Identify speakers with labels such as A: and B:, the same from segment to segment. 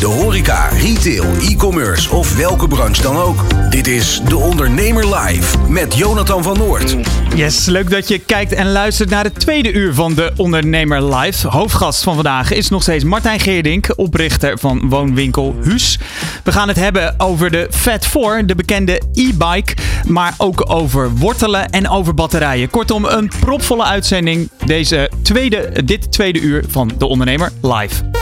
A: De horeca, retail, e-commerce of welke branche dan ook. Dit is De Ondernemer Live met Jonathan van Noord.
B: Yes, leuk dat je kijkt en luistert naar het tweede uur van De Ondernemer Live. Hoofdgast van vandaag is nog steeds Martijn Geerdink, oprichter van woonwinkel Huus. We gaan het hebben over de Fat 4, de bekende e-bike, maar ook over wortelen en over batterijen. Kortom, een propvolle uitzending deze tweede, dit tweede uur van De Ondernemer Live.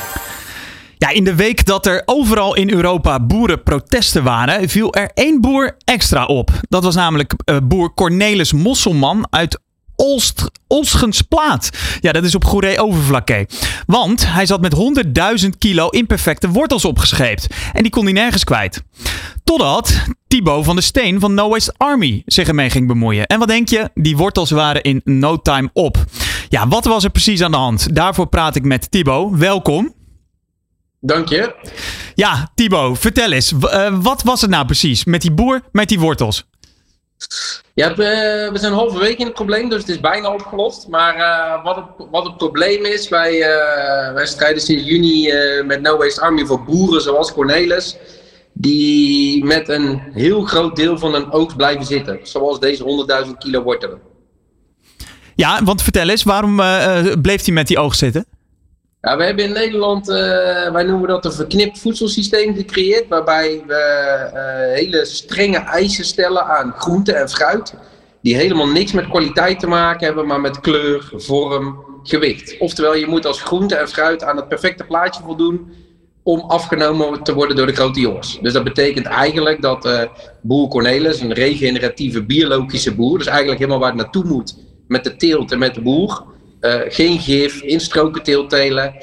B: Ja, in de week dat er overal in Europa boerenprotesten waren, viel er één boer extra op. Dat was namelijk uh, boer Cornelis Mosselman uit Olst, Olschensplaat. Ja, dat is op Goeree Overflakke. Want hij zat met 100.000 kilo imperfecte wortels opgescheept. En die kon hij nergens kwijt. Totdat Thibaut van de Steen van No Waste Army zich ermee ging bemoeien. En wat denk je? Die wortels waren in no time op. Ja, wat was er precies aan de hand? Daarvoor praat ik met Thibaut. Welkom.
C: Dank je.
B: Ja, Thibaut, vertel eens. Uh, wat was het nou precies met die boer met die wortels?
C: Ja, we zijn halverwege in het probleem, dus het is bijna opgelost. Maar uh, wat, het, wat het probleem is, wij, wij strijden sinds juni met No Waste Army voor boeren zoals Cornelis. Die met een heel groot deel van hun oogst blijven zitten. Zoals deze 100.000 kilo wortelen.
B: Ja, want vertel eens, waarom bleef hij met die oogst zitten?
C: We hebben in Nederland, uh, wij noemen dat een verknipt voedselsysteem gecreëerd, waarbij we uh, hele strenge eisen stellen aan groente en fruit, die helemaal niks met kwaliteit te maken hebben, maar met kleur, vorm, gewicht. Oftewel, je moet als groente en fruit aan het perfecte plaatje voldoen om afgenomen te worden door de grote jongens. Dus dat betekent eigenlijk dat uh, boer Cornelis, een regeneratieve biologische boer, dus eigenlijk helemaal waar het naartoe moet met de teelt en met de boer, geen gif, instroken teeltelen.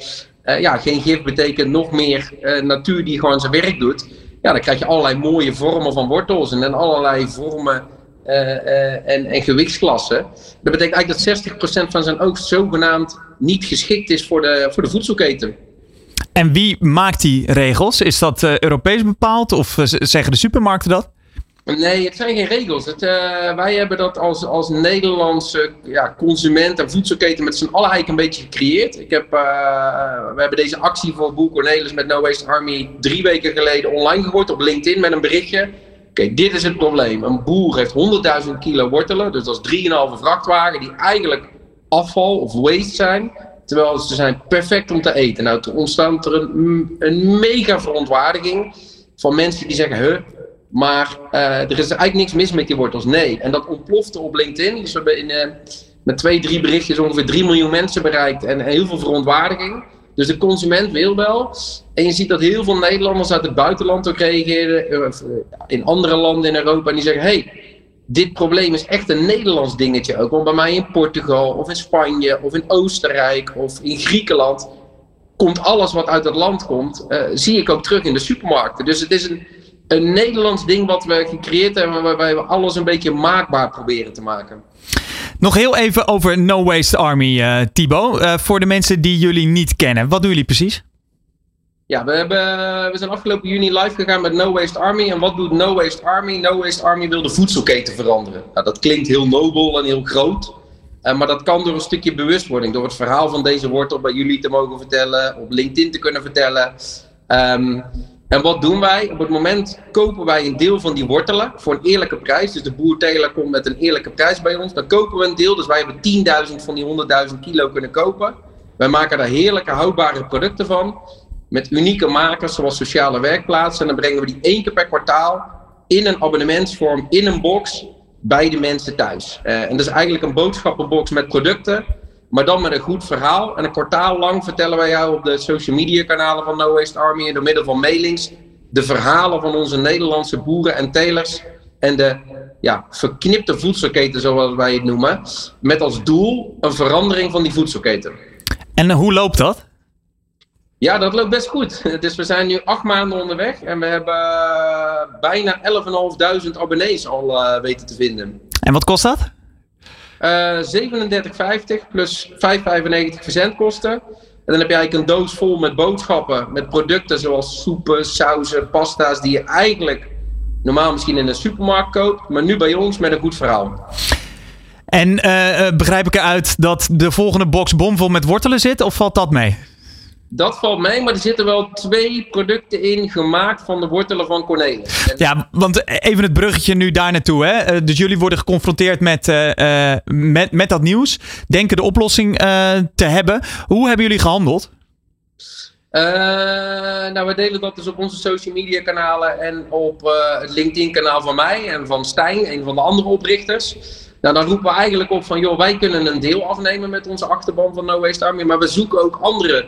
C: Uh, ja, geen gif betekent nog meer uh, natuur die gewoon zijn werk doet. Ja, dan krijg je allerlei mooie vormen van wortels en allerlei vormen en, en gewichtsklassen. Dat betekent eigenlijk dat 60% van zijn oogst zogenaamd niet geschikt is voor de, voor de voedselketen.
B: En wie maakt die regels? Is dat Europees bepaald of zeggen de supermarkten dat?
C: Nee, het zijn geen regels. Het, uh, wij hebben dat als, als Nederlandse ja, consument en voedselketen met z'n allen eigenlijk een beetje gecreëerd. Ik heb, uh, we hebben deze actie voor Boer Cornelis met No Waste Army drie weken geleden online gegooid op LinkedIn met een berichtje. Oké, dit is het probleem. Een boer heeft 100.000 kilo wortelen, dus dat is 3,5 vrachtwagen die eigenlijk afval of waste zijn. Terwijl ze zijn perfect om te eten. Nou, er ontstaat er een, een mega verontwaardiging van mensen die zeggen, huh, maar uh, er is eigenlijk niks mis met die wortels. Nee. En dat ontplofte op LinkedIn. Dus we hebben uh, met twee, drie berichtjes ongeveer 3 miljoen mensen bereikt. En heel veel verontwaardiging. Dus de consument wil wel. En je ziet dat heel veel Nederlanders uit het buitenland ook reageren. Uh, in andere landen in Europa. En die zeggen: hey, dit probleem is echt een Nederlands dingetje ook. Want bij mij in Portugal, of in Spanje, of in Oostenrijk, of in Griekenland. komt alles wat uit het land komt. zie ik ook terug in de supermarkten. Dus het is een een Nederlands ding wat we gecreëerd hebben, waarbij we alles een beetje maakbaar proberen te maken.
B: Nog heel even over No Waste Army, uh, Thibaut. Uh, voor de mensen die jullie niet kennen, wat doen jullie precies?
C: Ja, we, hebben, we zijn afgelopen juni live gegaan met No Waste Army. En wat doet No Waste Army? No Waste Army wil de voedselketen veranderen. Nou, dat klinkt heel nobel en heel groot. Uh, maar dat kan door een stukje bewustwording. Door het verhaal van deze wortel bij jullie te mogen vertellen. Op LinkedIn te kunnen vertellen. Um, en wat doen wij? Op het moment kopen wij een deel van die wortelen voor een eerlijke prijs. Dus de boer komt met een eerlijke prijs bij ons. Dan kopen we een deel. Dus wij hebben 10.000 van die 100.000 kilo kunnen kopen. Wij maken daar heerlijke houdbare producten van. Met unieke makers zoals sociale werkplaatsen. En dan brengen we die één keer per kwartaal in een abonnementsvorm, in een box, bij de mensen thuis. Uh, en dat is eigenlijk een boodschappenbox met producten maar dan met een goed verhaal. En een kwartaal lang vertellen wij jou op de social media kanalen van No Waste Army. door middel van mailings. de verhalen van onze Nederlandse boeren en telers. En de ja, verknipte voedselketen, zoals wij het noemen. Met als doel een verandering van die voedselketen.
B: En hoe loopt dat?
C: Ja, dat loopt best goed. Dus we zijn nu acht maanden onderweg en we hebben bijna 11.500 abonnees al uh, weten te vinden.
B: En wat kost dat?
C: Uh, 37,50 plus 5,95 verzendkosten. En dan heb je eigenlijk een doos vol met boodschappen, met producten zoals soepen, sauzen, pasta's, die je eigenlijk normaal misschien in een supermarkt koopt, maar nu bij ons met een goed verhaal.
B: En uh, begrijp ik eruit dat de volgende box bomvol met wortelen zit, of valt dat mee?
C: Dat valt mee, maar er zitten wel twee producten in gemaakt van de wortelen van Cornelis.
B: Ja, want even het bruggetje nu daar naartoe. Hè? Eh, dus jullie worden geconfronteerd met, uh, met, met dat nieuws. Denken de oplossing uh, te hebben. Hoe hebben jullie gehandeld?
C: nou, we delen dat dus op onze social media kanalen en op het LinkedIn kanaal van mij en van Stijn, een van de andere oprichters. Nou, dan roepen we eigenlijk op van, joh, wij kunnen een deel afnemen met onze achterban van No Waste Army, maar we zoeken ook andere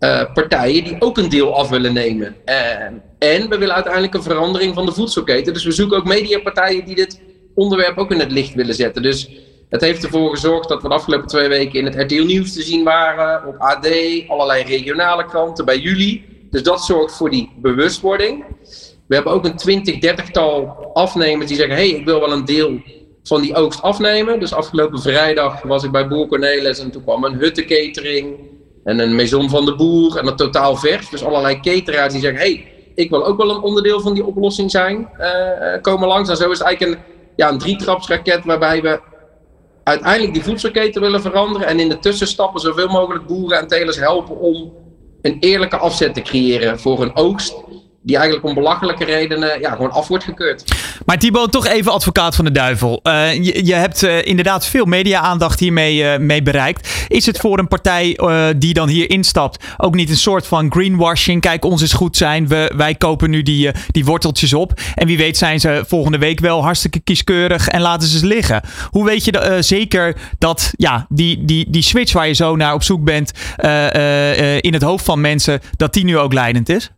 C: uh, partijen die ook een deel af willen nemen. Uh, en we willen uiteindelijk een verandering van de voedselketen. Dus we zoeken ook mediapartijen die dit onderwerp ook in het licht willen zetten. Dus het heeft ervoor gezorgd dat we de afgelopen twee weken in het RTL Nieuws te zien waren, op AD, allerlei regionale kranten, bij jullie. Dus dat zorgt voor die bewustwording. We hebben ook een 20, 30 tal afnemers die zeggen: hé, hey, ik wil wel een deel van die oogst afnemen. Dus afgelopen vrijdag was ik bij Boer Cornelis en toen kwam een huttenkatering en een Maison van de Boer en een Totaal Vers. Dus allerlei cateraars die zeggen, hey, ik wil ook wel een onderdeel van die oplossing zijn, uh, komen langs. En zo is het eigenlijk een, ja, een drietrapsraket waarbij we uiteindelijk die voedselketen willen veranderen. En in de tussenstappen zoveel mogelijk boeren en telers helpen om een eerlijke afzet te creëren voor een oogst die eigenlijk om belachelijke redenen ja, gewoon af wordt gekeurd.
B: Maar Thibaut, toch even advocaat van de duivel. Uh, je, je, hebt uh, inderdaad veel media-aandacht hiermee uh, mee bereikt. Is het voor een partij die dan hier instapt ook niet een soort van greenwashing? Kijk, ons is goed zijn. We, wij kopen nu die, die worteltjes op. En wie weet zijn ze volgende week wel hartstikke kieskeurig en laten ze ze liggen. Hoe weet je zeker dat ja, die, die, die switch waar je zo naar op zoek bent in het hoofd van mensen, dat die nu ook leidend is?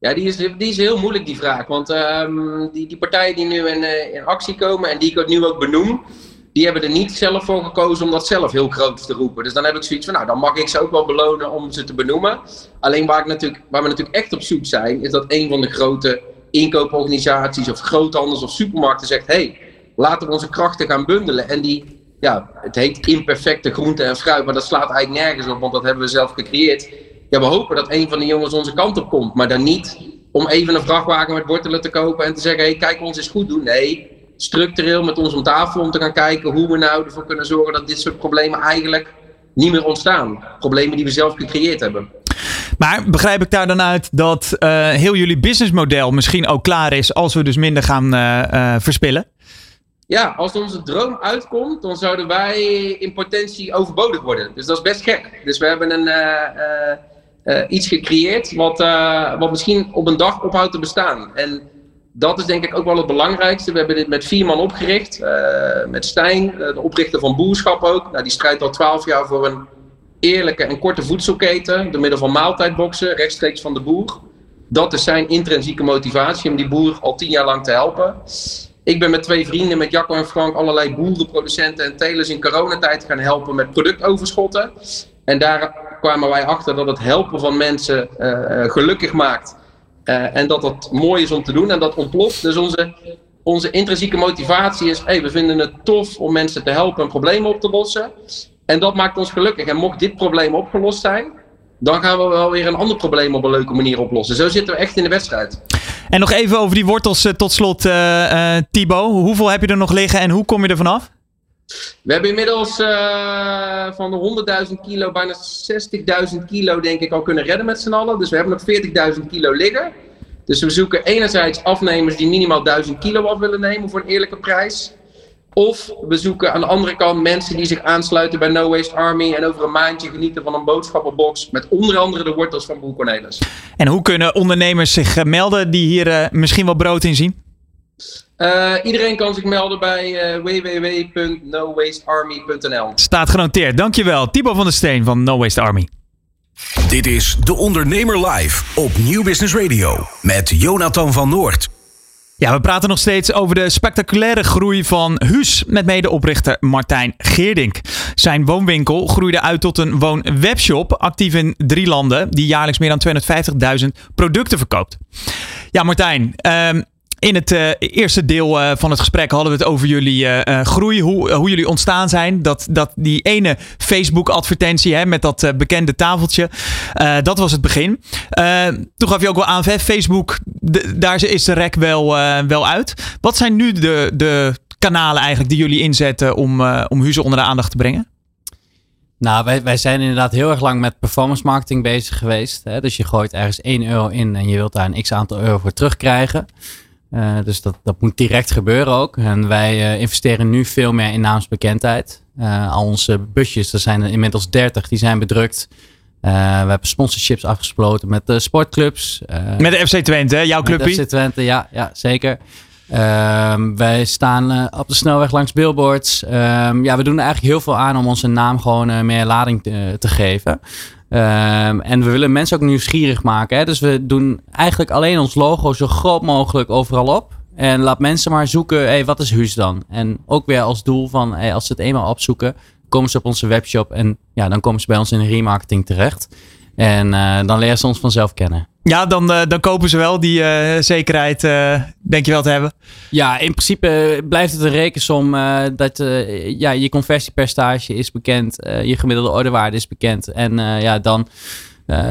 C: Ja, die is, die is heel moeilijk, die vraag. Want um, die, die partijen die nu in, uh, in actie komen en die ik nu ook benoem, die hebben er niet zelf voor gekozen om dat zelf heel groot te roepen. Dus dan heb ik zoiets van, nou, dan mag ik ze ook wel belonen om ze te benoemen. Alleen waar, ik natuurlijk, waar we natuurlijk echt op zoek zijn, is dat een van de grote inkooporganisaties of groothandels of supermarkten zegt, hey, laten we onze krachten gaan bundelen. En die, ja, het heet imperfecte groente en fruit, maar dat slaat eigenlijk nergens op, want dat hebben we zelf gecreëerd ja, we hopen dat een van de jongens onze kant op komt. Maar dan niet om even een vrachtwagen met wortelen te kopen en te zeggen: hey, kijk, ons eens goed doen. Nee, structureel met ons om tafel om te gaan kijken hoe we nou ervoor kunnen zorgen dat dit soort problemen eigenlijk niet meer ontstaan. Problemen die we zelf gecreëerd hebben.
B: Maar begrijp ik daar dan uit dat uh, heel jullie businessmodel misschien ook klaar is als we dus minder gaan uh, uh, verspillen?
C: Ja, als onze droom uitkomt, dan zouden wij in potentie overbodig worden. Dus dat is best gek. Dus we hebben een uh, iets gecreëerd wat, uh, wat misschien op een dag ophoudt te bestaan. En dat is denk ik ook wel het belangrijkste. We hebben dit met vier man opgericht. Uh, met Stijn, de oprichter van Boerschap ook. Nou, die strijdt al twaalf jaar voor een eerlijke en korte voedselketen. Door middel van maaltijdboxen, rechtstreeks van de boer. Dat is zijn intrinsieke motivatie om die boer al tien jaar lang te helpen. Ik ben met twee vrienden, met Jacco en Frank, allerlei boerenproducenten en telers in coronatijd gaan helpen met productoverschotten. En daar kwamen wij achter dat het helpen van mensen uh, gelukkig maakt. Uh, en dat dat mooi is om te doen en dat ontploft. Dus onze, onze intrinsieke motivatie is: hey, we vinden het tof om mensen te helpen en problemen op te lossen. En dat maakt ons gelukkig. En mocht dit probleem opgelost zijn, dan gaan we wel weer een ander probleem op een leuke manier oplossen. Zo zitten we echt in de wedstrijd.
B: En nog even over die wortels tot slot, uh, Thibaut. Hoeveel heb je er nog liggen en hoe kom je er vanaf?
C: We hebben inmiddels uh, van de 100.000 kilo bijna 60.000 kilo denk ik al kunnen redden met z'n allen. Dus we hebben nog 40.000 kilo liggen. Dus we zoeken enerzijds afnemers die minimaal 1000 kilo af willen nemen voor een eerlijke prijs. Of we zoeken aan de andere kant mensen die zich aansluiten bij No Waste Army en over een maandje genieten van een boodschappenbox met onder andere de wortels van Boer Cornelis.
B: En hoe kunnen ondernemers zich eh, melden die hier uh, misschien wel brood in zien?
C: Uh, iedereen kan zich melden bij uh, www.nowastearmy.nl.
B: Staat genoteerd. Dankjewel. Thibaut van der Steen van No Waste Army.
A: Dit is De Ondernemer Live op Nieuw Business Radio met Jonathan van Noord.
B: Ja, we praten nog steeds over de spectaculaire groei van Huus met medeoprichter Martijn Geerdink. Zijn woonwinkel groeide uit tot een woonwebshop, actief in drie landen, die jaarlijks meer dan 250.000 producten verkoopt. Ja, Martijn, ehm, in het uh, eerste deel uh, van het gesprek hadden we het over jullie uh, groei, hoe, hoe jullie ontstaan zijn. Dat, dat die ene Facebook-advertentie hè, met dat bekende tafeltje, dat was het begin. toen gaf je ook wel aan, Facebook, daar is de rek wel, wel uit. Wat zijn nu de, de kanalen eigenlijk die jullie inzetten om, om Huizen onder de aandacht te brengen?
D: Nou, wij, wij zijn inderdaad heel erg lang met performance marketing bezig geweest. Hè? Dus je gooit ergens 1 euro in en je wilt daar een x aantal euro voor terugkrijgen. Uh, dus dat, dat moet direct gebeuren ook. En wij uh, investeren nu veel meer in naamsbekendheid. Uh, al onze busjes, er zijn er inmiddels 30, die zijn bedrukt. we hebben sponsorships afgesloten met de sportclubs.
B: met de FC Twente, jouw clubje?
D: FC Twente, ja, ja zeker. Ehm, wij staan op de snelweg langs billboards. Um, ja, we doen er eigenlijk heel veel aan om onze naam gewoon meer lading te, te geven. Um, en we willen mensen ook nieuwsgierig maken. Hè? Dus we doen eigenlijk alleen ons logo zo groot mogelijk overal op. En laat mensen maar zoeken, hey, wat is Huus dan? En ook weer als doel van, als ze het eenmaal opzoeken, komen ze op onze webshop en ja, dan komen ze bij ons in remarketing terecht. En uh, dan leren ze ons vanzelf kennen.
B: Ja, dan, uh, dan kopen ze wel die uh, zekerheid, denk je wel te hebben?
D: Ja, in principe blijft het een rekensom dat ja, je conversiepercentage is bekend, je gemiddelde orderwaarde is bekend. En ja, dan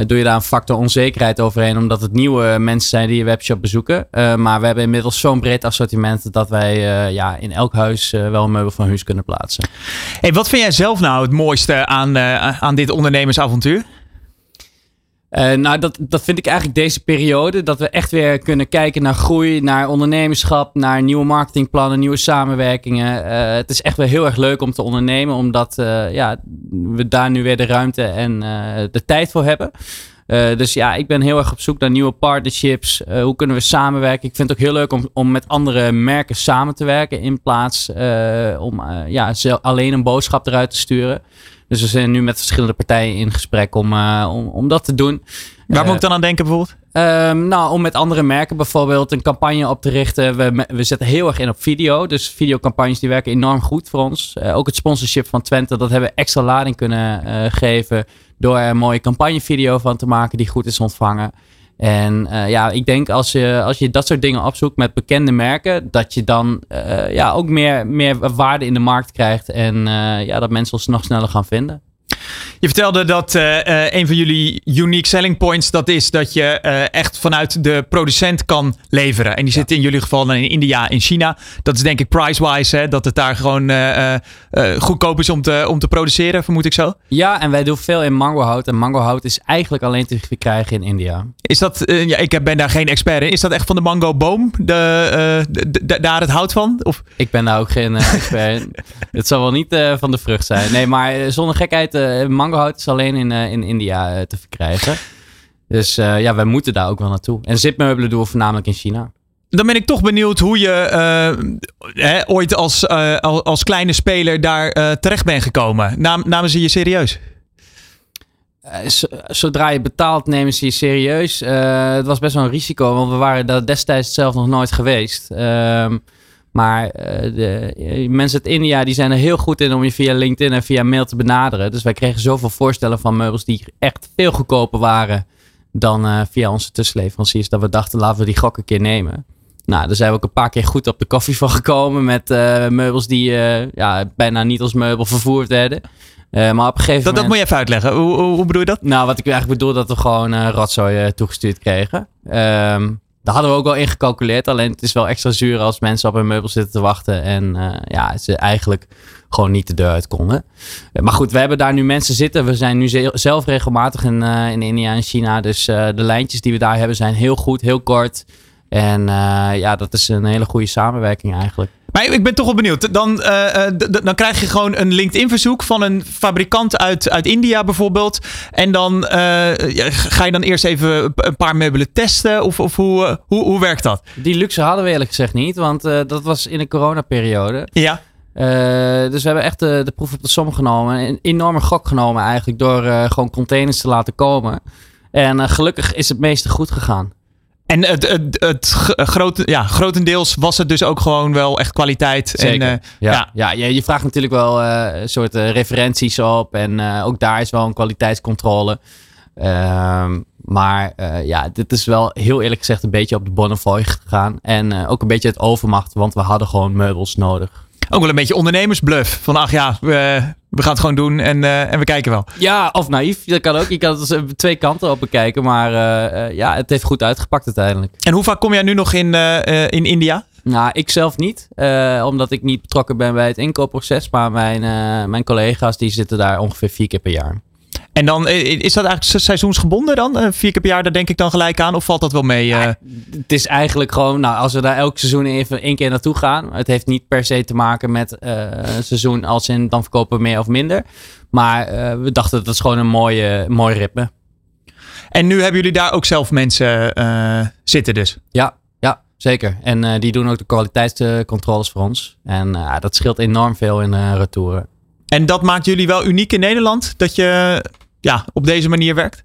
D: doe je daar een factor onzekerheid overheen, omdat het nieuwe mensen zijn die je webshop bezoeken. maar we hebben inmiddels zo'n breed assortiment dat wij ja, in elk huis wel een meubel van huis kunnen plaatsen.
B: Hey, wat vind jij zelf nou het mooiste aan, aan dit ondernemersavontuur?
D: Uh, nou, dat, dat vind ik eigenlijk deze periode. Dat we echt weer kunnen kijken naar groei, naar ondernemerschap, naar nieuwe marketingplannen, nieuwe samenwerkingen. Uh, het is echt weer heel erg leuk om te ondernemen, omdat uh, ja, we daar nu weer de ruimte en de tijd voor hebben. dus ja, ik ben heel erg op zoek naar nieuwe partnerships. hoe kunnen we samenwerken? Ik vind het ook heel leuk om, om met andere merken samen te werken in plaats om ja, alleen een boodschap eruit te sturen. Dus we zijn nu met verschillende partijen in gesprek om, uh, om, om dat te doen.
B: Waar moet ik dan aan denken bijvoorbeeld?
D: Um, nou, om met andere merken bijvoorbeeld een campagne op te richten. We, we zetten heel erg in op video. Dus videocampagnes die werken enorm goed voor ons. Uh, ook het sponsorship van Twente, dat hebben we extra lading kunnen uh, geven. Door er een mooie campagnevideo van te maken die goed is ontvangen. En uh, ja, ik denk als je, als je dat soort dingen opzoekt met bekende merken, dat je dan uh, ja, ook meer, meer waarde in de markt krijgt. En uh, ja, dat mensen ons nog sneller gaan vinden.
B: Je vertelde dat uh, uh, een van jullie unique selling points dat is dat je uh, echt vanuit de producent kan leveren. En die ja. zit in jullie geval in India, in China. Dat is denk ik price-wise, dat het daar gewoon goedkoop is om te, om te produceren, vermoed ik zo.
D: Ja, en wij doen veel in mangohout. En mangohout is eigenlijk alleen te krijgen in India.
B: Is dat, ja, ik ben daar geen expert in. Is dat echt van de mangoboom, de, daar het hout van? Of?
D: Ik ben daar ook geen expert in. het zal wel niet van de vrucht zijn. Nee, maar zonder gekheid uh, mangohout is alleen in, uh, in India uh, te verkrijgen. Dus ja, wij moeten daar ook wel naartoe. En zipmeubelen doen we voornamelijk in China.
B: Dan ben ik toch benieuwd hoe je hè, ooit als, als kleine speler daar terecht bent gekomen. Nam, namen ze je serieus?
D: Zodra je betaalt, nemen ze je serieus. het was best wel een risico, want we waren daar destijds zelf nog nooit geweest. Ehm, maar uh, de, mensen uit India die zijn er heel goed in om je via LinkedIn en via mail te benaderen. Dus wij kregen zoveel voorstellen van meubels die echt veel goedkoper waren dan uh, via onze tussenleveranciers. Dat we dachten, laten we die gok een keer nemen. Nou, daar zijn we ook een paar keer goed op de koffie van gekomen met uh, meubels die ja, bijna niet als meubel vervoerd werden. Uh, maar op een gegeven
B: dat,
D: moment...
B: Dat moet je even uitleggen. Hoe, hoe, hoe, bedoel je dat?
D: Nou, wat ik eigenlijk bedoel, dat we gewoon uh, rotzooi toegestuurd kregen. Um, daar hadden we ook wel in gecalculeerd. Alleen het is wel extra zuur als mensen op hun meubel zitten te wachten. En uh, ja, ze eigenlijk gewoon niet de deur uit konden. Maar goed, we hebben daar nu mensen zitten. We zijn nu zelf regelmatig in, uh, in India en China. Dus de lijntjes die we daar hebben zijn heel goed, heel kort. En ja, dat is een hele goede samenwerking eigenlijk.
B: Maar ik ben toch wel benieuwd. Dan, uh, dan krijg je gewoon een LinkedIn-verzoek van een fabrikant uit, uit India bijvoorbeeld. En dan uh, ga je dan eerst even een paar meubelen testen? Of, of hoe, hoe, hoe werkt dat?
D: Die luxe hadden we eerlijk gezegd niet, want dat was in de coronaperiode.
B: Ja.
D: dus we hebben echt de, de proef op de som genomen. Een enorme gok genomen eigenlijk door gewoon containers te laten komen. En gelukkig is het meeste goed gegaan.
B: En het, het, het grote, ja, grotendeels was het dus ook gewoon wel echt kwaliteit.
D: Zeker.
B: En,
D: ja. Ja. ja, je vraagt natuurlijk wel een soort referenties op. En ook daar is wel een kwaliteitscontrole. Ehm, maar ja, dit is wel heel eerlijk gezegd een beetje op de Bonnefoy gegaan. En ook een beetje het overmacht, want we hadden gewoon meubels nodig.
B: Ook wel een beetje ondernemersbluff. Van ach ja, we, we gaan het gewoon doen en, uh, en we kijken wel.
D: Ja, of naïef. Dat kan ook. Je kan het dus twee kanten op bekijken. Maar uh, ja, het heeft goed uitgepakt uiteindelijk.
B: En hoe vaak kom jij nu nog in, uh, in India?
D: Nou, ik zelf niet. omdat ik niet betrokken ben bij het inkoopproces. Maar mijn, mijn collega's die zitten daar ongeveer vier keer per jaar.
B: En dan eh, is dat eigenlijk seizoensgebonden dan? Eh, vier keer per jaar, daar denk ik dan gelijk aan. Of valt dat wel mee?
D: Uh... het is eigenlijk gewoon, nou, als we daar elk seizoen even één keer naartoe gaan. Het heeft niet per se te maken met een seizoen als in dan verkopen we meer of minder. Maar we dachten dat is gewoon een mooie, mooi ritme.
B: En nu hebben jullie daar ook zelf mensen zitten dus?
D: Ja, ja zeker. En die doen ook de kwaliteitscontroles voor ons. En dat scheelt enorm veel in retouren.
B: En dat maakt jullie wel uniek in Nederland? Dat je ja, op deze manier werkt?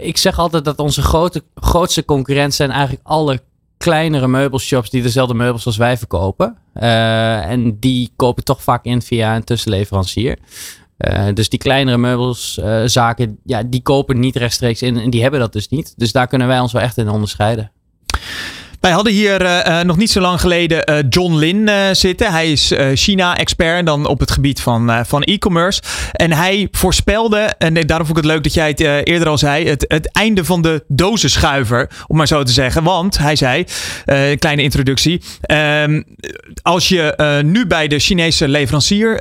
D: Ik zeg altijd dat onze grote, grootste concurrent zijn eigenlijk alle kleinere meubelshops die dezelfde meubels als wij verkopen. Uh, en die kopen toch vaak in via een tussenleverancier. Uh, dus die kleinere meubelszaken, uh, ja, die kopen niet rechtstreeks in en die hebben dat dus niet. Dus daar kunnen wij ons wel echt in onderscheiden.
B: Wij hadden hier uh, nog niet zo lang geleden uh, John Lin zitten. Hij is China-expert dan op het gebied van, van e-commerce. En hij voorspelde, en daarom vond ik het leuk dat jij het eerder al zei, het, het einde van de dozenschuiver, om maar zo te zeggen. Want hij zei, kleine introductie, ehm, als je nu bij de Chinese leverancier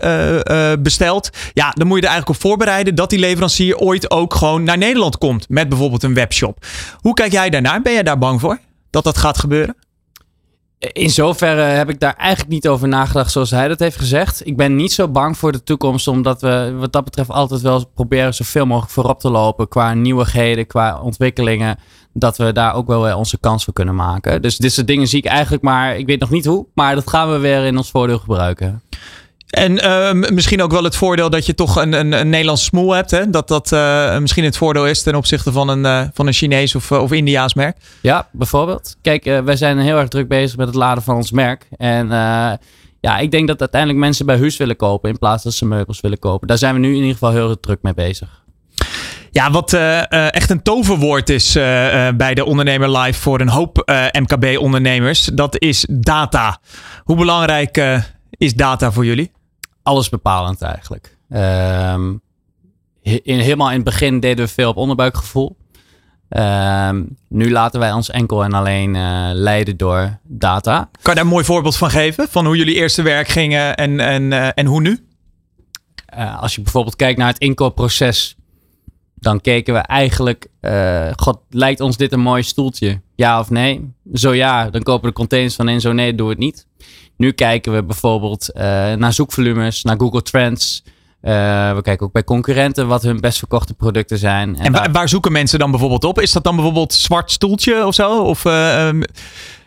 B: bestelt, ja, dan moet je er eigenlijk op voorbereiden dat die leverancier ooit ook gewoon naar Nederland komt met bijvoorbeeld een webshop. Hoe kijk jij daarnaar? Ben jij daar bang voor? Dat dat gaat gebeuren?
D: In zoverre heb ik daar eigenlijk niet over nagedacht zoals hij dat heeft gezegd. Ik ben niet zo bang voor de toekomst, omdat we wat dat betreft altijd wel proberen zoveel mogelijk voorop te lopen qua nieuwigheden, qua ontwikkelingen. Dat we daar ook wel onze kans voor kunnen maken. Dus dit soort dingen zie ik eigenlijk maar, ik weet nog niet hoe, maar dat gaan we weer in ons voordeel gebruiken.
B: En uh, misschien ook wel het voordeel dat je toch een, een, een Nederlandse smoel hebt. Hè? Dat dat uh, misschien het voordeel is ten opzichte van een, uh, van een Chinees of, of Indiaas merk.
D: Ja, bijvoorbeeld. Kijk, wij zijn heel erg druk bezig met het laden van ons merk. En ja, ik denk dat uiteindelijk mensen bij huis willen kopen in plaats dat ze meubels willen kopen. Daar zijn we nu in ieder geval heel druk mee bezig.
B: Ja, wat echt een toverwoord is bij de Ondernemer Live voor een hoop MKB-ondernemers, dat is data. Hoe belangrijk is data voor jullie?
D: Alles bepalend eigenlijk. Um, in, helemaal in het begin deden we veel op onderbuikgevoel. Um, nu laten wij ons enkel en alleen uh, leiden door data. Kan
B: je daar een mooi voorbeeld van geven? Van hoe jullie eerste werk gingen en, en, uh, en hoe nu?
D: Uh, als je bijvoorbeeld kijkt naar het inkoopproces, dan keken we eigenlijk, god, lijkt ons dit een mooi stoeltje? Ja of nee? Zo ja, dan kopen we de containers van in, zo nee, doen we het niet. Nu kijken we bijvoorbeeld uh, naar zoekvolumes, naar Google Trends. Uh, we kijken ook bij concurrenten wat hun best verkochte producten zijn.
B: En, en waar, waar, zoeken mensen dan bijvoorbeeld op? Is dat dan bijvoorbeeld zwart stoeltje of zo? Of uh,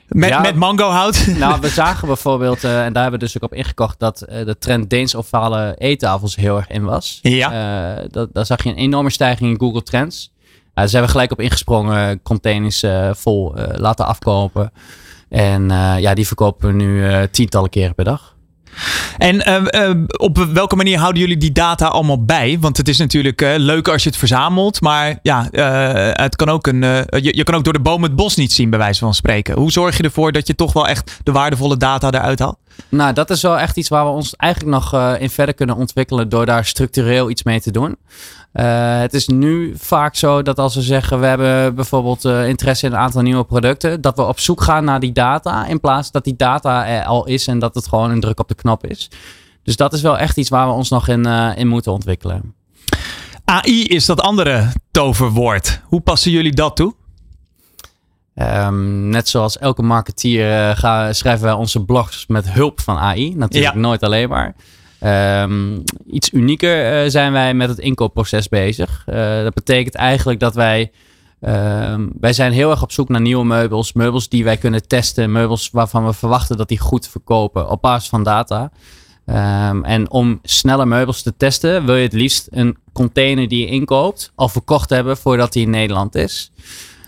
B: met, ja, met mango hout?
D: Nou, we zagen bijvoorbeeld, en daar hebben we dus ook op ingekocht, dat de trend Deens ovale eettafels heel erg in was.
B: Ja.
D: dat, daar zag je een enorme stijging in Google Trends. zijn we gelijk op ingesprongen, containers vol laten afkopen. En uh, ja, die verkopen we nu uh, tientallen keren per dag.
B: En uh, op welke manier houden jullie die data allemaal bij? Want het is natuurlijk leuk als je het verzamelt, maar ja, het kan ook een, je, je, kan ook door de boom het bos niet zien, bij wijze van spreken. Hoe zorg je ervoor dat je toch wel echt de waardevolle data eruit haalt?
D: Nou, dat is wel echt iets waar we ons eigenlijk nog in verder kunnen ontwikkelen door daar structureel iets mee te doen. Uh, het is nu vaak zo dat als we zeggen we hebben bijvoorbeeld uh, interesse in een aantal nieuwe producten, dat we op zoek gaan naar die data in plaats dat die data er al is en dat het gewoon een druk op de knop is. Dus dat is wel echt iets waar we ons nog in, in moeten ontwikkelen.
B: AI is dat andere toverwoord. Hoe passen jullie dat toe?
D: Um, net zoals elke marketeer gaan, schrijven wij onze blogs met hulp van AI. Natuurlijk ja. nooit alleen maar. Um, iets unieker uh, zijn wij met het inkoopproces bezig. Uh, dat betekent eigenlijk dat wij. Um, wij zijn heel erg op zoek naar nieuwe meubels. Meubels die wij kunnen testen. Meubels waarvan we verwachten dat die goed verkopen op basis van data. Um, en om snelle meubels te testen, wil je het liefst een container die je inkoopt al verkocht hebben voordat die in Nederland is.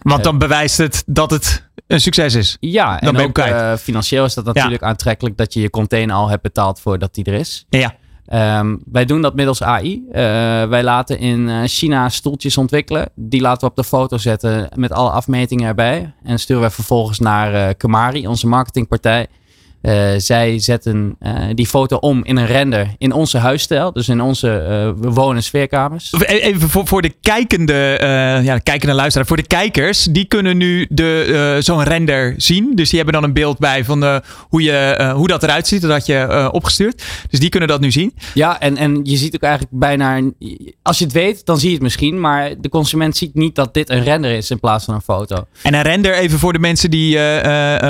B: Want dan bewijst het dat het een succes is.
D: Ja,
B: Dan
D: en ook eh, financieel is dat natuurlijk aantrekkelijk dat je je container al hebt betaald voordat die er is.
B: Ja.
D: Ehm, wij doen dat middels AI. Eh, wij laten in eh, China stoeltjes ontwikkelen. Die laten we op de foto zetten met alle afmetingen erbij. En sturen we vervolgens naar eh Kamari, onze marketingpartij. Eh, zij zetten eh, die foto om in een render in onze huisstijl. Dus in onze woon- en sfeerkamers.
B: E- Even voor, voor de kijkende, ja, de kijkende luisteraar. Voor de kijkers, die kunnen nu de, zo'n render zien. Dus die hebben dan een beeld bij van hoe, je, hoe dat eruit ziet. Dat had je opgestuurd. Dus die kunnen dat nu zien.
D: Ja, en, en je ziet ook eigenlijk bijna... Als je het weet, dan zie je het misschien. Maar de consument ziet niet dat dit een render is in plaats van een foto.
B: En een render, even voor de mensen die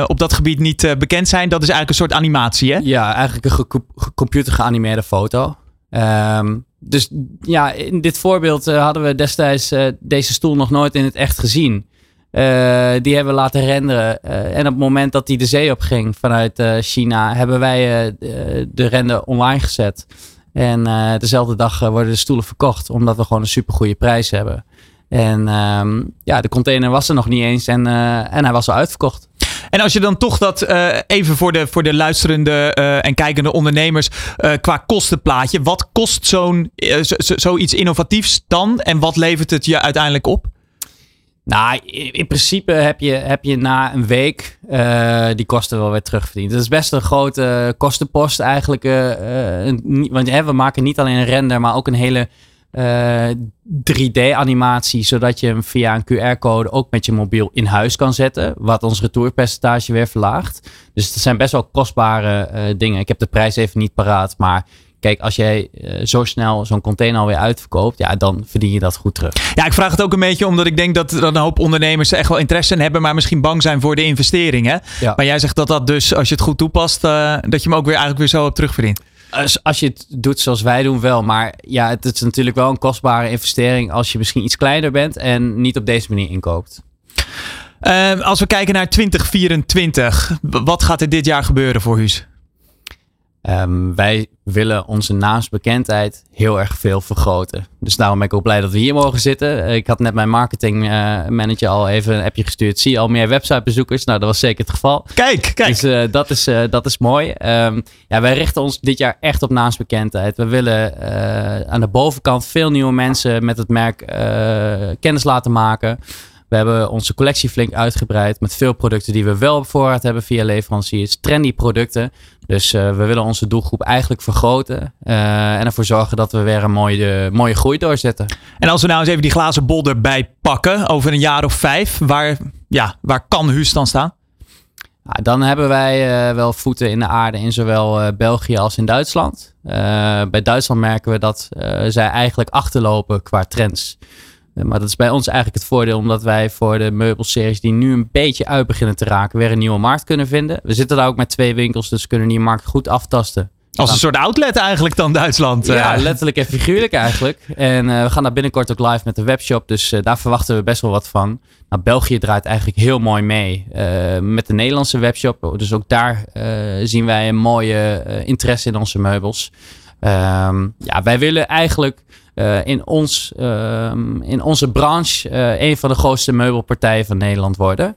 B: op dat gebied niet bekend zijn. Dat is een soort animatie, hè?
D: Ja, eigenlijk een ge- ge- computer geanimeerde foto. Ehm, dus ja, in dit voorbeeld eh, hadden we destijds eh, deze stoel nog nooit in het echt gezien. Eh, die hebben we laten renderen. En op het moment dat die de zee op ging vanuit China, hebben wij de- de render online gezet. En dezelfde dag worden de stoelen verkocht, omdat we gewoon een supergoeie prijs hebben. En ehm, ja, de container was er nog niet eens en, en hij was al uitverkocht.
B: En als je dan toch dat eh, even voor de, voor de luisterende eh, en kijkende ondernemers eh, qua kostenplaatje. Wat kost zo'n zo- zo- zoiets innovatiefs dan? En wat levert het je uiteindelijk op?
D: Nou, in, in principe heb je, heb je na een week die kosten wel weer terugverdiend. Dat is best een grote kostenpost eigenlijk. want hè, we maken niet alleen een render, maar ook een hele eh, 3D-animatie. Zodat je hem via een QR-code ook met je mobiel in huis kan zetten. Wat ons retourpercentage weer verlaagt. Dus het zijn best wel kostbare eh, dingen. Ik heb de prijs even niet paraat, maar... Kijk, als jij eh, zo snel zo'n container alweer uitverkoopt, ja, dan verdien je dat goed terug.
B: Ja, ik vraag het ook een beetje omdat ik denk dat er een hoop ondernemers er echt wel interesse in hebben, maar misschien bang zijn voor de investering. Hè?
D: Ja.
B: Maar jij zegt dat dat dus, als je het goed toepast, eh, dat je hem ook weer eigenlijk weer zo hebt terugverdiend.
D: Als, als je het doet zoals wij doen, wel. Maar ja, het is natuurlijk wel een kostbare investering als je misschien iets kleiner bent en niet op deze manier inkoopt.
B: Eh, als we kijken naar 2024, w- wat gaat er dit jaar gebeuren voor Huus?
D: Ehm, wij willen onze naamsbekendheid heel erg veel vergroten. Dus daarom ben ik ook blij dat we hier mogen zitten. Eh, Ik had net mijn marketing eh, manager al even een appje gestuurd. Zie je al meer websitebezoekers? Nou, dat was zeker het geval.
B: Kijk, kijk.
D: Dus eh, dat, is, dat is mooi. Ehm, ja, wij richten ons dit jaar echt op naamsbekendheid. We willen aan de bovenkant veel nieuwe mensen met het merk kennis laten maken. We hebben onze collectie flink uitgebreid met veel producten die we wel op voorraad hebben via leveranciers. Trendy producten. Dus eh, we willen onze doelgroep eigenlijk vergroten. eh, en ervoor zorgen dat we weer een mooie, mooie groei doorzetten.
B: En als we nou eens even die glazen bol erbij pakken, over een jaar of vijf, waar, ja, waar kan Huus dan staan?
D: Dan hebben wij eh, wel voeten in de aarde in zowel België als in Duitsland. Bij Duitsland merken we dat zij eigenlijk achterlopen qua trends. Eh, maar dat is bij ons eigenlijk het voordeel, omdat wij voor de meubelseries die nu een beetje uit beginnen te raken, weer een nieuwe markt kunnen vinden. We zitten daar ook met twee winkels, dus kunnen die markt goed aftasten.
B: Als een soort outlet eigenlijk dan Duitsland.
D: Ja,
B: eh.
D: letterlijk en figuurlijk eigenlijk. En eh, we gaan daar binnenkort ook live met de webshop. Dus daar verwachten we best wel wat van. Nou, België draait eigenlijk heel mooi mee met de Nederlandse webshop. Dus ook daar zien wij een mooie interesse in onze meubels. Ehm, ja, wij willen eigenlijk in, ons, ehm, in onze branche eh, een van de grootste meubelpartijen van Nederland worden.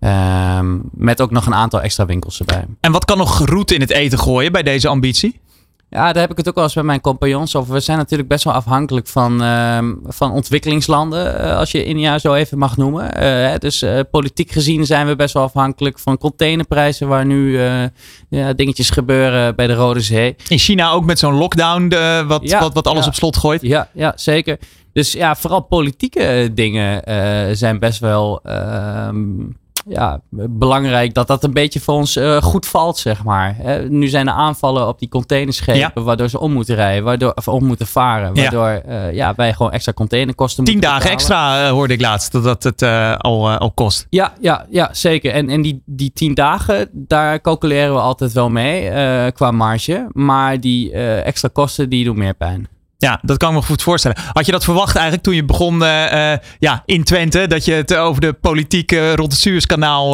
D: Ehm, met ook nog een aantal extra winkels erbij.
B: En wat kan nog roet in het eten gooien bij deze ambitie?
D: Ja, daar heb ik het ook wel eens met mijn compagnons over. We zijn natuurlijk best wel afhankelijk van, ehm, van ontwikkelingslanden, eh, als je India zo even mag noemen. Eh, hè, dus eh, politiek gezien zijn we best wel afhankelijk van containerprijzen, waar nu ja, dingetjes gebeuren bij de Rode Zee.
B: In China ook met zo'n lockdown, wat,
D: Ja,
B: wat, wat alles
D: ja.
B: op slot gooit.
D: Ja, ja zeker. Dus ja, vooral politieke dingen zijn best wel ehm, ja, belangrijk dat dat een beetje voor ons eh, goed valt, zeg maar. Hè, nu zijn er aanvallen op die containerschepen, waardoor ze om moeten rijden, waardoor, of om moeten varen,
B: Ja.
D: waardoor eh, ja, wij gewoon extra containerkosten
B: Tien
D: moeten
B: dagen
D: betalen.
B: extra eh, hoorde ik laatst dat dat het al, al kost.
D: Ja, ja, ja zeker. En, en die, die tien dagen, daar calculeren we altijd wel mee qua marge. Maar die extra kosten, die doen meer pijn.
B: Ja, dat kan ik me goed voorstellen. Had je dat verwacht eigenlijk toen je begon uh, uh, ja, in Twente? Dat je het over de politiek uh, rond het Suezkanaal,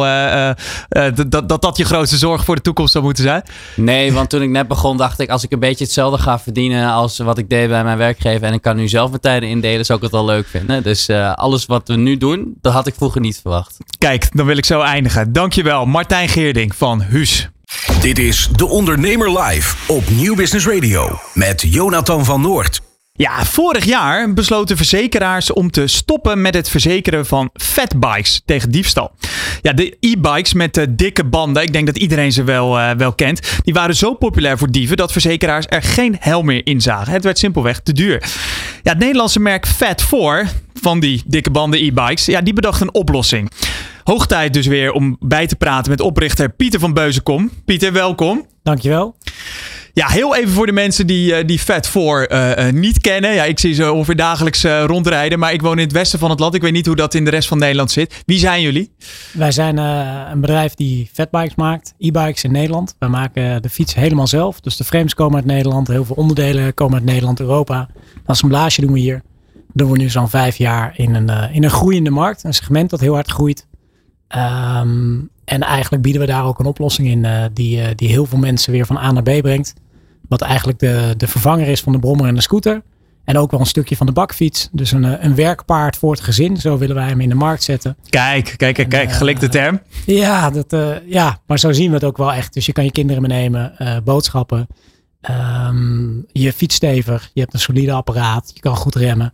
B: dat, dat dat je grootste zorg voor de toekomst zou moeten zijn?
D: Nee, want toen ik net begon dacht ik, als ik een beetje hetzelfde ga verdienen als wat ik deed bij mijn werkgever en ik kan nu zelf mijn tijden indelen, zou ik het wel leuk vinden. Dus alles wat we nu doen, dat had ik vroeger niet verwacht.
B: Kijk, dan wil ik zo eindigen. Dankjewel, Martijn Geerding van Huus.
A: Dit is De Ondernemer Live op Nieuw Business Radio met Jonathan van Noord.
B: Ja, vorig jaar besloten verzekeraars om te stoppen met het verzekeren van fatbikes tegen diefstal. Ja, de e-bikes met de dikke banden, ik denk dat iedereen ze wel, uh, wel kent, die waren zo populair voor dieven dat verzekeraars er geen hel meer in zagen. Het werd simpelweg te duur. Ja, het Nederlandse merk Fat4 van die dikke banden e-bikes, ja, die bedacht een oplossing. Hoog tijd dus weer om bij te praten met oprichter Pieter van Beuzenkom. Pieter, welkom.
E: Dankjewel.
B: Ja, heel even voor de mensen die, uh, die Fat 4 uh, uh, niet kennen. Ja, ik zie ze ongeveer dagelijks eh, rondrijden, maar ik woon in het westen van het land. Ik weet niet hoe dat in de rest van Nederland zit. Wie zijn jullie?
E: Wij zijn eh, een bedrijf die fatbikes maakt, e-bikes in Nederland. Wij maken de fiets helemaal zelf. Dus de frames komen uit Nederland, heel veel onderdelen komen uit Nederland, Europa. Assemblage doen we hier. Dat doen we nu zo'n vijf jaar in een, in een groeiende markt. Een segment dat heel hard groeit. Um, en eigenlijk bieden we daar ook een oplossing in die, die heel veel mensen weer van A naar B brengt. Wat eigenlijk de, de vervanger is van de brommer en de scooter. En ook wel een stukje van de bakfiets. Dus een, een werkpaard voor het gezin. Zo willen wij hem in de markt zetten.
B: Kijk, kijk, kijk, kijk. Gelikte term.
E: Ja, dat, uh, ja, maar zo zien we het ook wel echt. Dus je kan je kinderen meenemen, boodschappen. Um, je fiets stevig. Je hebt een solide apparaat. Je kan goed remmen.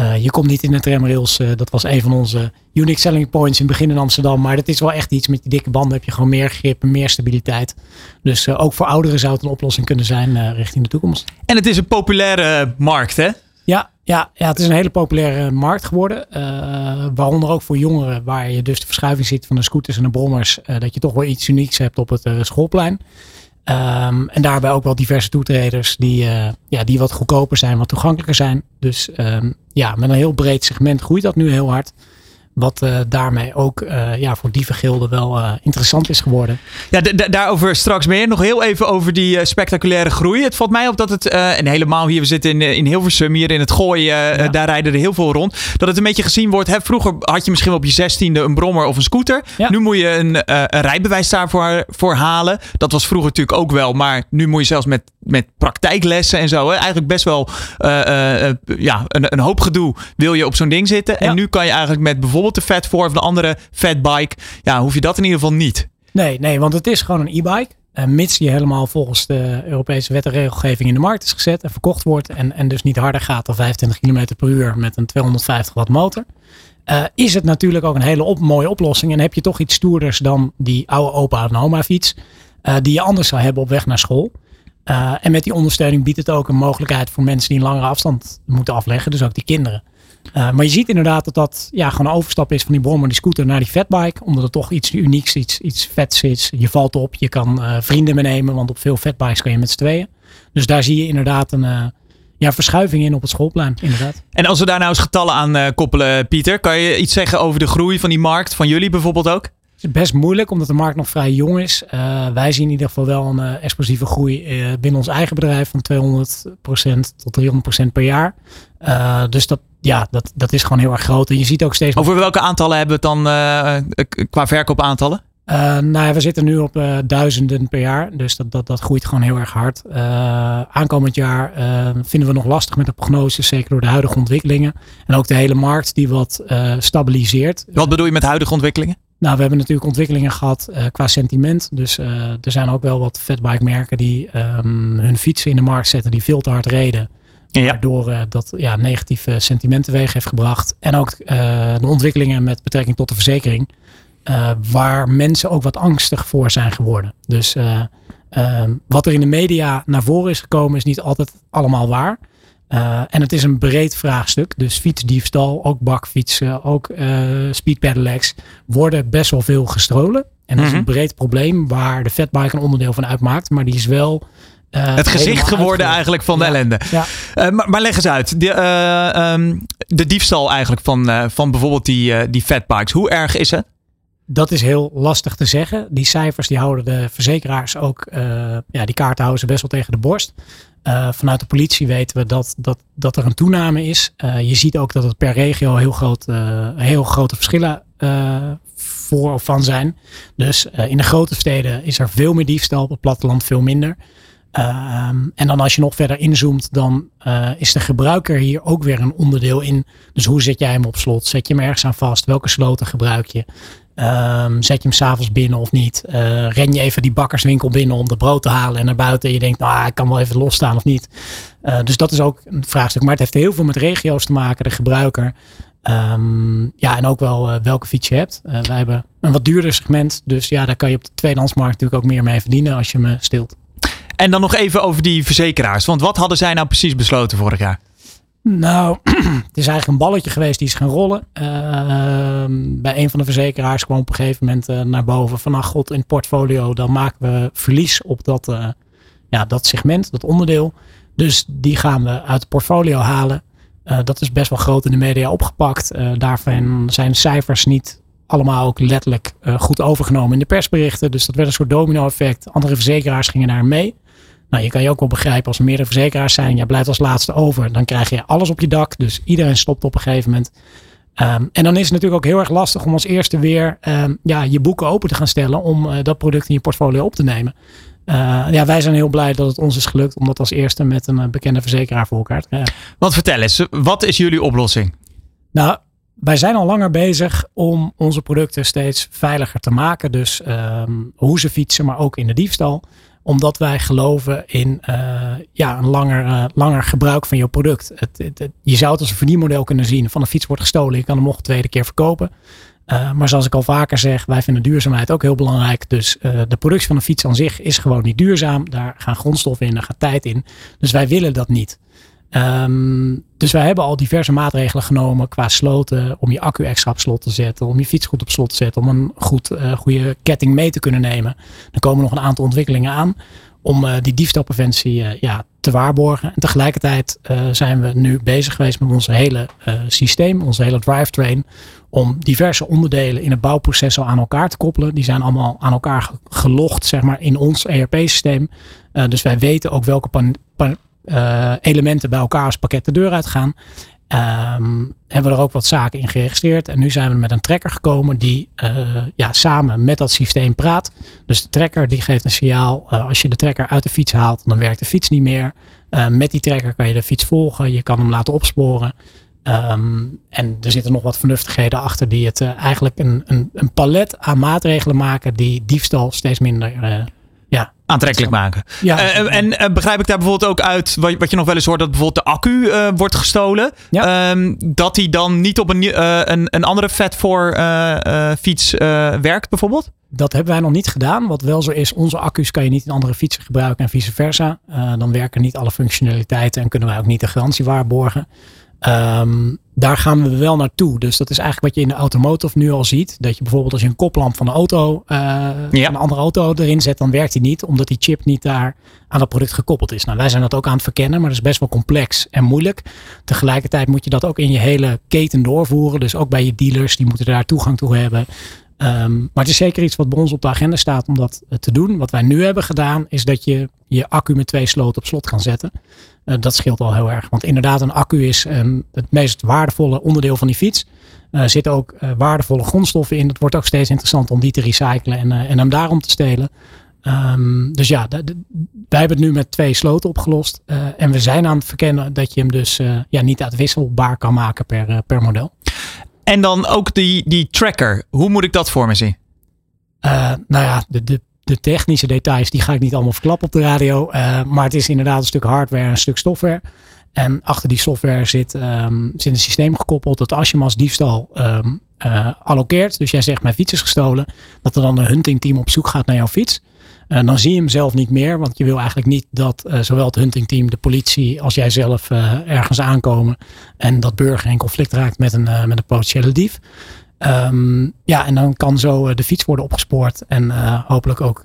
E: Uh, je komt niet in de tramrails. Uh, dat was een van onze unique selling points in het begin in Amsterdam. Maar dat is wel echt iets. Met die dikke banden heb je gewoon meer grip en meer stabiliteit. Dus uh, ook voor ouderen zou het een oplossing kunnen zijn richting de toekomst.
B: En het is een populaire markt, hè?
E: Ja, ja, ja, het is een hele populaire markt geworden. waaronder ook voor jongeren, waar je dus de verschuiving ziet van de scooters en de brommers. dat je toch wel iets unieks hebt op het schoolplein. Um, en daarbij ook wel diverse toetreders die, uh, ja, die wat goedkoper zijn, wat toegankelijker zijn. Dus um, ja, met een heel breed segment groeit dat nu heel hard. Wat uh, daarmee ook uh, ja, voor dievergilden wel uh, interessant is geworden.
B: Ja, daarover straks meer. Nog heel even over die spectaculaire groei. Het valt mij op dat het, en helemaal hier, we zitten in, in Hilversum, hier in het gooien, ja. daar rijden er heel veel rond. Dat het een beetje gezien wordt. Hè, vroeger had je misschien op je zestiende een brommer of een scooter. Ja. Nu moet je een, een rijbewijs daarvoor voor halen. Dat was vroeger natuurlijk ook wel. Maar nu moet je zelfs met, met praktijklessen en zo. Hè, eigenlijk best wel ja, een, een hoop gedoe wil je op zo'n ding zitten. Ja. En nu kan je eigenlijk met bijvoorbeeld de Fat 4 of de andere fatbike, ja, hoef je dat in ieder geval niet.
E: Nee, nee, want het is gewoon een e-bike. En mits die helemaal volgens de Europese wet en regelgeving in de markt is gezet en verkocht wordt. En, en dus niet harder gaat dan 25 km per uur met een 250 watt motor. Uh, is het natuurlijk ook een hele op, mooie oplossing. En heb je toch iets stoerders dan die oude opa en oma fiets. Uh, die je anders zou hebben op weg naar school. Uh, en met die ondersteuning biedt het ook een mogelijkheid voor mensen die een langere afstand moeten afleggen. Dus ook die kinderen. Uh, maar je ziet inderdaad dat dat ja, gewoon een overstap is van die brommer, die scooter naar die fatbike. Omdat het toch iets unieks, iets, iets vets is. Je valt op, je kan uh, vrienden meenemen, want op veel fatbikes kan je met z'n tweeën. Dus daar zie je inderdaad een uh, ja, verschuiving in op het schoolplein. Inderdaad.
B: En als we daar nou eens getallen aan koppelen, Pieter, kan je iets zeggen over de groei van die markt, van jullie bijvoorbeeld ook?
E: Het is best moeilijk omdat de markt nog vrij jong is. Uh, wij zien in ieder geval wel een uh, explosieve groei uh, binnen ons eigen bedrijf van 200% tot 300% per jaar. dus dat, ja, dat, dat is gewoon heel erg groot. En je ziet ook steeds.
B: Over welke aantallen hebben we het dan qua verkoopaantallen?
E: Uh, nou ja, we zitten nu op uh, duizenden per jaar. Dus dat, dat, dat groeit gewoon heel erg hard. Uh, aankomend jaar vinden we nog lastig met de prognoses. Zeker door de huidige ontwikkelingen. En ook de hele markt die wat stabiliseert.
B: Wat bedoel je met huidige ontwikkelingen?
E: Nou, we hebben natuurlijk ontwikkelingen gehad qua sentiment. Dus er zijn ook wel wat fatbike merken die um, hun fietsen in de markt zetten die veel te hard reden. Ja. Waardoor uh, dat ja, negatieve sentiment teweeg heeft gebracht. En ook uh, de ontwikkelingen met betrekking tot de verzekering. Uh, waar mensen ook wat angstig voor zijn geworden. Dus wat er in de media naar voren is gekomen is niet altijd allemaal waar. en het is een breed vraagstuk. Dus fietsdiefstal, ook bakfietsen, ook speed pedelecs worden best wel veel gestolen. En dat is een breed probleem waar de fatbike een onderdeel van uitmaakt. Maar die is wel
B: uh, het gezicht geworden eigenlijk van de ja, ellende. Ja. Uh, maar, maar, leg eens uit. De, uh, um, de diefstal eigenlijk van, van bijvoorbeeld die, die fatbikes. Hoe erg is het?
E: Dat is heel lastig te zeggen. Die cijfers die houden de verzekeraars ook, ja, die kaarten houden ze best wel tegen de borst. Vanuit de politie weten we dat, dat, dat er een toename is. Je ziet ook dat het per regio heel, groot, heel grote verschillen voor of van zijn. Dus in de grote steden is er veel meer diefstal, op het platteland veel minder. Ehm, en dan als je nog verder inzoomt, dan uh, is de gebruiker hier ook weer een onderdeel in. Dus hoe zet jij hem op slot? Zet je hem ergens aan vast? Welke sloten gebruik je? Um, zet je hem s'avonds binnen of niet? Uh, ren je even die bakkerswinkel binnen om de brood te halen en naar buiten. En je denkt, nou, ik kan wel even losstaan of niet. Uh, dus dat is ook een vraagstuk. Maar het heeft heel veel met regio's te maken, de gebruiker. Um, ja, en ook wel welke fiets je hebt. wij hebben een wat duurder segment. Dus ja, daar kan je op de tweedehandsmarkt natuurlijk ook meer mee verdienen als je me stilt.
B: En dan nog even over die verzekeraars. Want wat hadden zij nou precies besloten vorig jaar?
E: Nou, het is eigenlijk een balletje geweest die is gaan rollen. Uh, bij een van de verzekeraars kwam op een gegeven moment uh, naar boven van, ach god, in het portfolio, dan maken we verlies op dat, uh, ja, dat segment, dat onderdeel. Dus die gaan we uit het portfolio halen. Eh, dat is best wel groot in de media opgepakt. daarvan zijn cijfers niet allemaal ook letterlijk goed overgenomen in de persberichten. Dus dat werd een soort domino effect. Andere verzekeraars gingen daar mee. Nou, je kan je ook wel begrijpen als er meerdere verzekeraars zijn. Jij blijft als laatste over. Dan krijg je alles op je dak. Dus iedereen stopt op een gegeven moment. Um, en dan is het natuurlijk ook heel erg lastig om als eerste weer um, ja, je boeken open te gaan stellen. Om uh, dat product in je portfolio op te nemen. Uh, ja, wij zijn heel blij dat het ons is gelukt om dat als eerste met een uh, bekende verzekeraar voor elkaar te krijgen.
B: Want vertel eens, wat is jullie oplossing?
E: Nou, wij zijn al langer bezig om onze producten steeds veiliger te maken. Dus um, hoe ze fietsen, maar ook in de diefstal omdat wij geloven in uh, ja, een langer, uh, langer gebruik van je product. Het, het, je zou het als een verdienmodel kunnen zien. Van een fiets wordt gestolen, je kan hem nog een tweede keer verkopen. Uh, maar zoals ik al vaker zeg, wij vinden duurzaamheid ook heel belangrijk. Dus de productie van een fiets aan zich is gewoon niet duurzaam. Daar gaan grondstoffen in, daar gaat tijd in. Dus wij willen dat niet. Um, dus wij hebben al diverse maatregelen genomen qua sloten. Om je accu extra op slot te zetten. Om je fiets goed op slot te zetten. Om een goed, uh, goede ketting mee te kunnen nemen. Er komen nog een aantal ontwikkelingen aan. Om uh, die diefstalpreventie uh, ja, te waarborgen. En tegelijkertijd zijn we nu bezig geweest met ons hele systeem. Onze hele drivetrain. Om diverse onderdelen in het bouwproces al aan elkaar te koppelen. Die zijn allemaal aan elkaar gelogd zeg maar, in ons ERP-systeem. dus wij weten ook welke uh, elementen bij elkaar als pakket de deur uitgaan. Um, hebben we er ook wat zaken in geregistreerd. En nu zijn we met een tracker gekomen die uh, ja, samen met dat systeem praat. Dus de tracker die geeft een signaal. Uh, als je de tracker uit de fiets haalt, dan werkt de fiets niet meer. met die tracker kan je de fiets volgen. Je kan hem laten opsporen. Um, en er zitten nog wat vernuftigheden achter die het eigenlijk een, een, een, palet aan maatregelen maken die diefstal steeds minder ja,
B: aantrekkelijk maken. Ja. Uh, en uh, begrijp ik daar bijvoorbeeld ook uit, wat, wat, je nog wel eens hoort, dat bijvoorbeeld de accu uh, wordt gestolen. Ja. Um, dat die dan niet op een, een, een, andere vet voor fiets werkt bijvoorbeeld?
E: Dat hebben wij nog niet gedaan. Wat wel zo is, onze accu's kan je niet in andere fietsen gebruiken en vice versa. dan werken niet alle functionaliteiten en kunnen wij ook niet de garantie waarborgen. Um, daar gaan we wel naartoe. Dus dat is eigenlijk wat je in de automotive nu al ziet. Dat je bijvoorbeeld als je een koplamp van een auto, uh, ja. van een andere auto erin zet, dan werkt die niet, omdat die chip niet daar aan dat product gekoppeld is. Nou, wij zijn dat ook aan het verkennen, maar dat is best wel complex en moeilijk. Tegelijkertijd moet je dat ook in je hele keten doorvoeren. Dus ook bij je dealers, die moeten daar toegang toe hebben. Um, maar het is zeker iets wat bij ons op de agenda staat om dat te doen. Wat wij nu hebben gedaan, is dat je je accu met twee sloten op slot kan zetten. Uh, dat scheelt al heel erg. Want inderdaad, een accu is um, het meest waardevolle onderdeel van die fiets. Er uh, zitten ook waardevolle grondstoffen in. Het wordt ook steeds interessant om die te recyclen en, en hem daarom te stelen. Um, dus ja, wij hebben het nu met twee sloten opgelost. en we zijn aan het verkennen dat je hem dus ja, niet uitwisselbaar kan maken per, per model.
B: En dan ook die, die tracker. Hoe moet ik dat voor me zien?
E: Uh, nou ja, de, de, de, technische details die ga ik niet allemaal verklappen op de radio. Uh, maar het is inderdaad een stuk hardware en een stuk software. En achter die software zit, um, zit een systeem gekoppeld dat als je diefstal um, uh, allokeert. Dus jij zegt mijn fiets is gestolen. Dat er dan een huntingteam op zoek gaat naar jouw fiets. Uh, dan zie je hem zelf niet meer, want je wil eigenlijk niet dat uh, zowel het huntingteam, de politie als jij zelf uh, ergens aankomen en dat burger in conflict raakt met een, met een potentiële dief. Um, ja, en dan kan zo de fiets worden opgespoord en hopelijk ook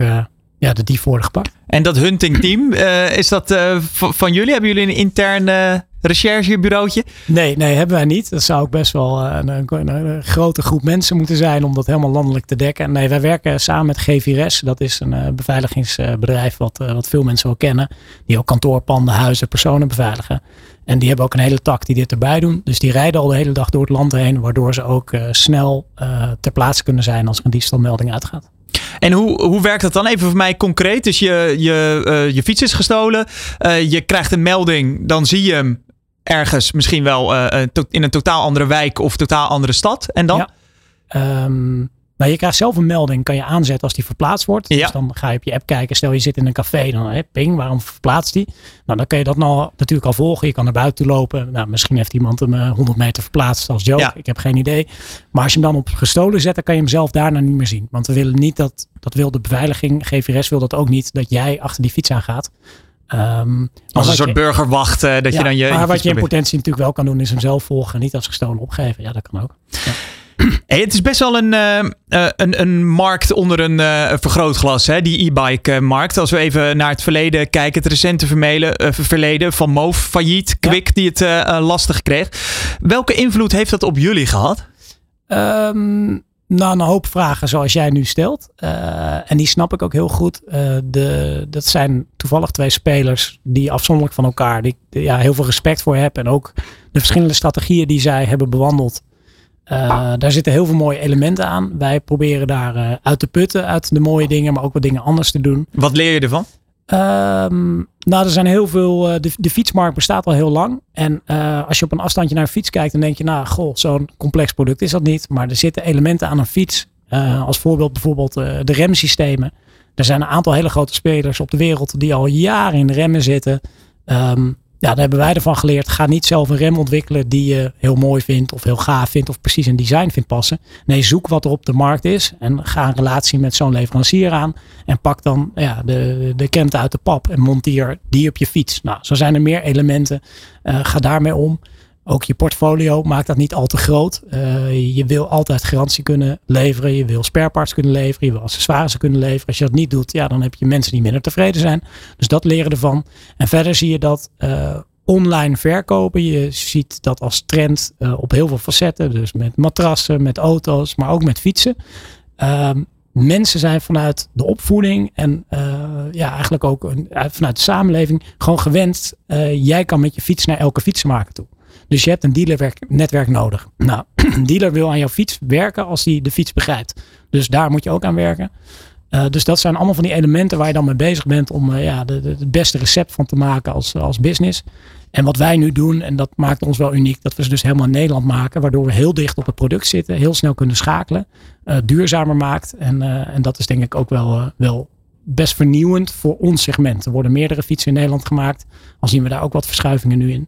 E: ja, de dief worden gepakt.
B: En dat huntingteam, is dat van jullie? Hebben jullie een interne recherchebureautje?
E: Nee, nee, hebben wij niet. Dat zou ook best wel een, een, een, grote groep mensen moeten zijn om dat helemaal landelijk te dekken. Nee, wij werken samen met G4S. Dat is een beveiligingsbedrijf wat, wat veel mensen wel kennen. Die ook kantoorpanden, huizen, personen beveiligen. En die hebben ook een hele tak die dit erbij doen. Dus die rijden al de hele dag door het land heen. Waardoor ze ook snel ter plaatse kunnen zijn als er een diefstalmelding uitgaat.
B: En hoe, hoe werkt dat dan? Even voor mij concreet. Dus je, je, uh, je fiets is gestolen. Je krijgt een melding. Dan zie je hem ergens misschien wel uh, in een totaal andere wijk of totaal andere stad. En dan?
E: Ja. Um, nou, je krijgt zelf een melding, kan je aanzetten als die verplaatst wordt. Ja. Dus dan ga je op je app kijken. Stel je zit in een café, dan hè, ping, waarom verplaatst die? Nou, dan kun je dat nou natuurlijk al volgen. Je kan naar buiten lopen. Nou, misschien heeft iemand hem 100 meter verplaatst als joke. Ja. Ik heb geen idee. Maar als je hem dan op gestolen zet, dan kan je hem zelf daarna niet meer zien. Want we willen niet dat, dat wil de beveiliging, GVRS wil dat ook niet, dat jij achter die fiets aan gaat.
B: Um, als een soort je, burgerwacht, uh, dat
E: ja,
B: je dan je.
E: Maar wat je in potentie natuurlijk wel kan doen, is hem zelf volgen. Niet als gestolen opgeven. Ja, dat kan ook. Ja.
B: Hey, het is best wel een, uh, een, een markt onder een uh, vergrootglas, hè? die e-bike markt. Als we even naar het verleden kijken, het recente vermelen, verleden van Moof failliet, Kwik ja. die het lastig kreeg. Welke invloed heeft dat op jullie gehad?
E: Um, nou, een hoop vragen zoals jij nu stelt. Uh, en die snap ik ook heel goed. Uh, de, dat zijn toevallig twee spelers die afzonderlijk van elkaar, die ik ja, heel veel respect voor heb. En ook de verschillende strategieën die zij hebben bewandeld. Uh, daar zitten heel veel mooie elementen aan. Wij proberen daar uit te putten, uit de mooie dingen, maar ook wat dingen anders te doen.
B: Wat leer je ervan?
E: Um, nou, er zijn heel veel. Uh, de, fietsmarkt bestaat al heel lang. En uh, als je op een afstandje naar een fiets kijkt, dan denk je, nou, goh, zo'n complex product is dat niet. Maar er zitten elementen aan een fiets. Uh, als voorbeeld bijvoorbeeld de remsystemen. Er zijn een aantal hele grote spelers op de wereld die al jaren in de remmen zitten. Um, ja, daar hebben wij ervan geleerd. Ga niet zelf een rem ontwikkelen die je heel mooi vindt of heel gaaf vindt of precies een design vindt passen. Nee, zoek wat er op de markt is en ga een relatie met zo'n leverancier aan. En pak dan ja, de, de krenten uit de pap en monteer die op je fiets. Nou, zo zijn er meer elementen. Uh, ga daarmee om. Ook je portfolio maakt dat niet al te groot. Uh, je wil altijd garantie kunnen leveren. Je wil spareparts kunnen leveren. Je wil accessoires kunnen leveren. Als je dat niet doet, ja, dan heb je mensen die minder tevreden zijn. Dus dat leren ervan. En verder zie je dat uh, online verkopen. Je ziet dat als trend uh, op heel veel facetten. Dus met matrassen, met auto's, maar ook met fietsen. Ehm, mensen zijn vanuit de opvoeding en ja, eigenlijk ook vanuit de samenleving gewoon gewend. jij kan met je fiets naar elke fietsenmaker toe. Dus je hebt een dealernetwerk nodig. Nou, een dealer wil aan jouw fiets werken als hij de fiets begrijpt. Dus daar moet je ook aan werken. Uh, dus dat zijn allemaal van die elementen waar je dan mee bezig bent om uh, ja, de, het beste recept van te maken als, als business. En wat wij nu doen, en dat maakt ons wel uniek, dat we ze dus helemaal in Nederland maken, waardoor we heel dicht op het product zitten, heel snel kunnen schakelen, uh, duurzamer maakt. En, en dat is denk ik ook wel, wel best vernieuwend voor ons segment. Er worden meerdere fietsen in Nederland gemaakt, al zien we daar ook wat verschuivingen nu in.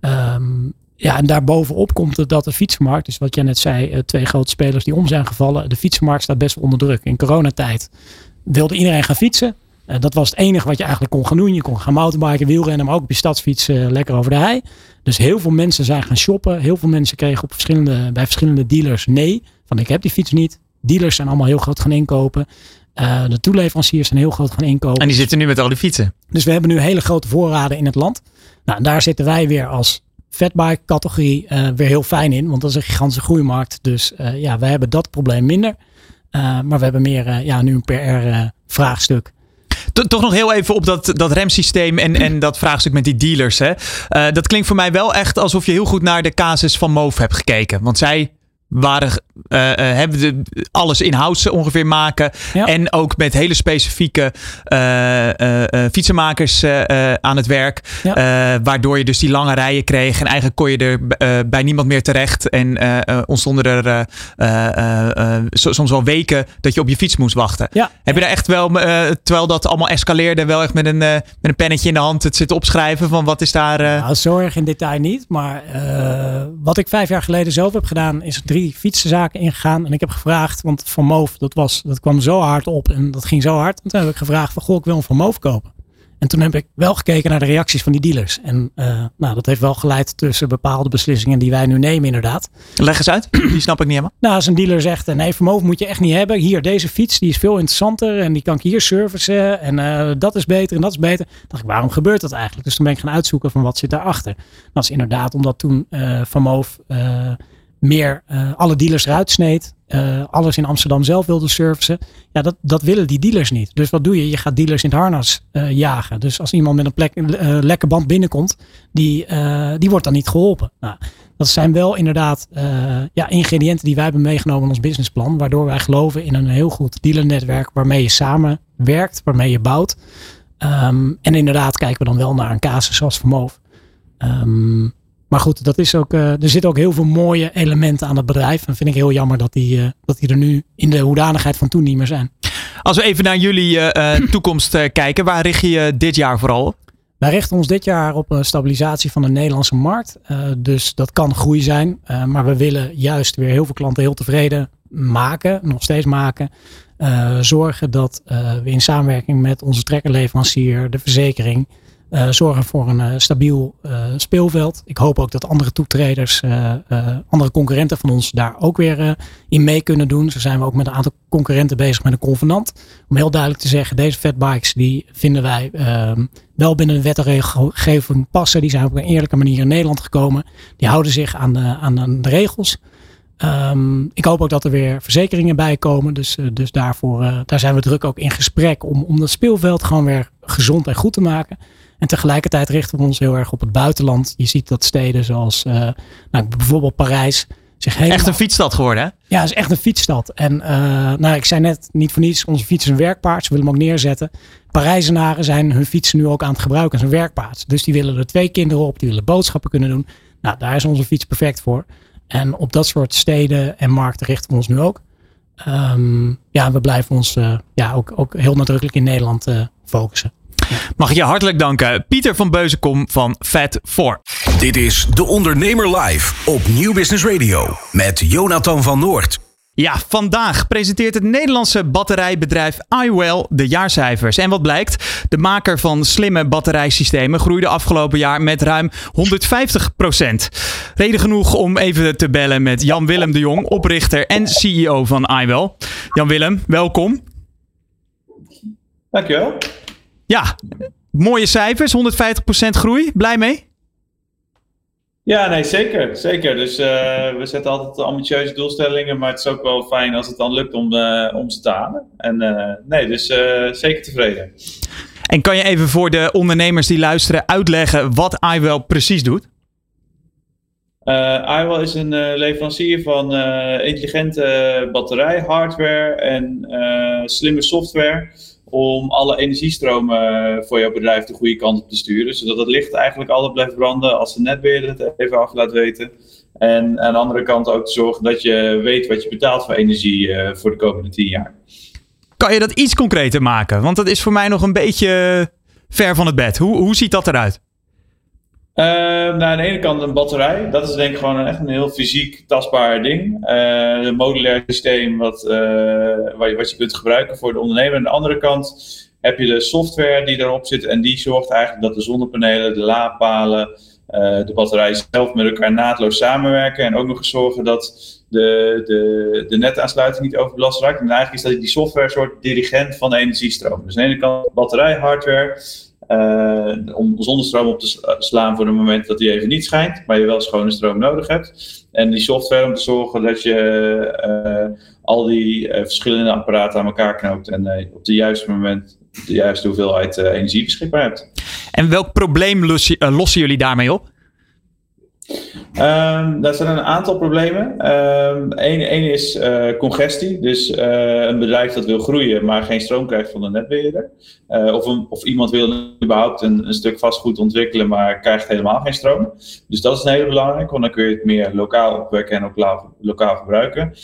E: Um, ja, en daarbovenop komt het dat de fietsenmarkt, dus wat jij net zei, eh, twee grote spelers die om zijn gevallen. De fietsenmarkt staat best wel onder druk. In coronatijd wilde iedereen gaan fietsen. Uh, dat was het enige wat je eigenlijk kon gaan doen. Je kon gaan mountainbiken, wielrennen, maar ook op je stadsfiets uh, lekker over de hei. Dus heel veel mensen zijn gaan shoppen. Heel veel mensen kregen op verschillende, bij verschillende dealers nee. Van ik heb die fiets niet. Dealers zijn allemaal heel groot gaan inkopen. Uh, de toeleveranciers zijn heel groot gaan inkopen.
B: En die zitten nu met al die fietsen.
E: Dus we hebben nu hele grote voorraden in het land. Nou, daar zitten wij weer als fatbike categorie uh, weer heel fijn in. Want dat is een gigantische groeimarkt. Dus uh, ja, wij hebben dat probleem minder. Uh, maar we hebben meer ja, nu een PR vraagstuk.
B: Toch nog heel even op dat, dat remsysteem en, en dat vraagstuk met die dealers. Hè? dat klinkt voor mij wel echt alsof je heel goed naar de casus van Moof hebt gekeken. Want zij waren, uh, hebben de, alles in-house ongeveer maken. Ja. En ook met hele specifieke uh, fietsenmakers aan het werk. Ja. waardoor je dus die lange rijen kreeg. En eigenlijk kon je er bij niemand meer terecht. En ontstonden er soms wel weken dat je op je fiets moest wachten.
E: Ja.
B: Heb je daar echt wel, terwijl dat allemaal escaleerde, wel echt met een, met een pennetje in de hand het zitten opschrijven van wat is daar...
E: Nou, zorg in detail niet. Maar wat ik vijf jaar geleden zelf heb gedaan is drie drie fietsenzaken ingegaan. En ik heb gevraagd, want Van Moof, dat, was, dat kwam zo hard op en dat ging zo hard. En toen heb ik gevraagd van, goh, ik wil een Van Moof kopen. En toen heb ik wel gekeken naar de reacties van die dealers. En uh, nou, dat heeft wel geleid tussen bepaalde beslissingen die wij nu nemen inderdaad.
B: Leg eens uit, die snap ik niet helemaal.
E: Nou, als een dealer zegt, nee vermogen moet je echt niet hebben. Hier, deze fiets, die is veel interessanter en die kan ik hier servicen. En uh, dat is beter en dat is beter. Dan dacht ik, waarom gebeurt dat eigenlijk? Dus toen ben ik gaan uitzoeken van wat zit daarachter. Dat is inderdaad omdat toen uh, Van Moof meer uh, alle dealers eruit sneed. Uh, alles in Amsterdam zelf wilde servicen. Ja, dat, dat willen die dealers niet. Dus wat doe je? Je gaat dealers in het harnas uh, jagen. Dus als iemand met een plek, lekker band binnenkomt, die, die wordt dan niet geholpen. Nou, dat zijn wel inderdaad ja, ingrediënten die wij hebben meegenomen in ons businessplan. Waardoor wij geloven in een heel goed dealernetwerk waarmee je samen werkt, waarmee je bouwt. Um, en inderdaad kijken we dan wel naar een casus zoals Vermoof. Um, maar goed, dat is ook, uh, er zitten ook heel veel mooie elementen aan het bedrijf. En vind ik heel jammer dat die, uh, dat die er nu in de hoedanigheid van toen niet meer zijn.
B: Als we even naar jullie uh, toekomst kijken, waar richt je je dit jaar vooral op?
E: Wij richten ons dit jaar op een stabilisatie van de Nederlandse markt. dus dat kan groei zijn. maar we willen juist weer heel veel klanten heel tevreden maken, nog steeds maken. zorgen dat we in samenwerking met onze trekkerleverancier, de verzekering, uh, zorgen voor een uh, stabiel uh, speelveld. Ik hoop ook dat andere toetreders, andere concurrenten van ons daar ook weer in mee kunnen doen. Zo zijn we ook met een aantal concurrenten bezig met een convenant. Om heel duidelijk te zeggen, deze fatbikes die vinden wij ehm, wel binnen de wet en regelgeving passen. Die zijn op een eerlijke manier in Nederland gekomen. Die houden zich aan de, aan de regels. Um, ik hoop ook dat er weer verzekeringen bij komen. Dus, dus daarvoor daar zijn we druk ook in gesprek om, om dat speelveld gewoon weer gezond en goed te maken. En tegelijkertijd richten we ons heel erg op het buitenland. Je ziet dat steden zoals uh, nou, bijvoorbeeld Parijs. Zich helemaal...
B: Echt een fietsstad geworden, hè?
E: Ja, het is echt een fietsstad. En uh, nou, ik zei net niet voor niets, onze fiets is een werkpaard. Ze willen hem ook neerzetten. Parijzenaren zijn hun fietsen nu ook aan het gebruiken als een werkpaard. Dus die willen er twee kinderen op, die willen boodschappen kunnen doen. Nou, daar is onze fiets perfect voor. En op dat soort steden en markten richten we ons nu ook. Um, ja, we blijven ons uh, ja, ook, ook heel nadrukkelijk in Nederland focussen.
B: Mag ik je hartelijk danken, Pieter van Beuzenkom van Fat4.
A: Dit is De Ondernemer Live op Nieuw Business Radio met Jonathan van Noord.
B: Ja, vandaag presenteert het Nederlandse batterijbedrijf iWell de jaarcijfers. En wat blijkt? De maker van slimme batterijsystemen groeide afgelopen jaar met ruim 150% Reden genoeg om even te bellen met Jan-Willem de Jong, oprichter en CEO van iWell. Jan-Willem, welkom.
F: Dankjewel.
B: Ja, mooie cijfers, 150% groei. Blij mee?
F: Ja, nee, zeker. zeker. Dus uh, we zetten altijd ambitieuze doelstellingen, maar het is ook wel fijn als het dan lukt om, uh, om ze te halen. En uh, nee, dus zeker tevreden.
B: En kan je even voor de ondernemers die luisteren uitleggen wat iWell precies doet?
F: Uh, iWell is een leverancier van intelligente batterijhardware en slimme software om alle energiestromen voor jouw bedrijf de goede kant op te sturen. Zodat het licht eigenlijk altijd blijft branden als de netbeheerder het even af laat weten. En aan de andere kant ook te zorgen dat je weet wat je betaalt voor energie uh, voor de komende tien jaar.
B: Kan je dat iets concreter maken? Want dat is voor mij nog een beetje ver van het bed. Hoe, hoe ziet dat eruit?
F: Uh, nou, aan de ene kant een batterij. Dat is denk ik gewoon echt een heel fysiek tastbaar ding. Uh, een modulair systeem wat, uh, waar je, wat je kunt gebruiken voor de ondernemer. Aan de andere kant heb je de software die erop zit. En die zorgt eigenlijk dat de zonnepanelen, de laadpalen, de batterij zelf met elkaar naadloos samenwerken. En ook nog eens zorgen dat de, de, de netaansluiting niet overbelast raakt. En eigenlijk is dat die software een soort dirigent van de energiestroom. Dus aan de ene kant batterij, hardware. Uh, om zonnestroom op te eh, slaan voor het moment dat die even niet schijnt, maar je wel schone stroom nodig hebt. En die software om te zorgen dat je uh, al die verschillende apparaten aan elkaar knoopt en op het juiste moment de juiste hoeveelheid energie beschikbaar hebt.
B: En welk probleem lossen jullie daarmee op?
F: Um, daar zijn een aantal problemen. Eén um, is uh, congestie. Dus uh, een bedrijf dat wil groeien, maar geen stroom krijgt van de netbeheerder. Uh, of, een, of, iemand wil überhaupt een, een, stuk vastgoed ontwikkelen, maar krijgt helemaal geen stroom. Dus dat is een hele belangrijke, want dan kun je het meer lokaal opwekken en ook lokaal, lokaal gebruiken.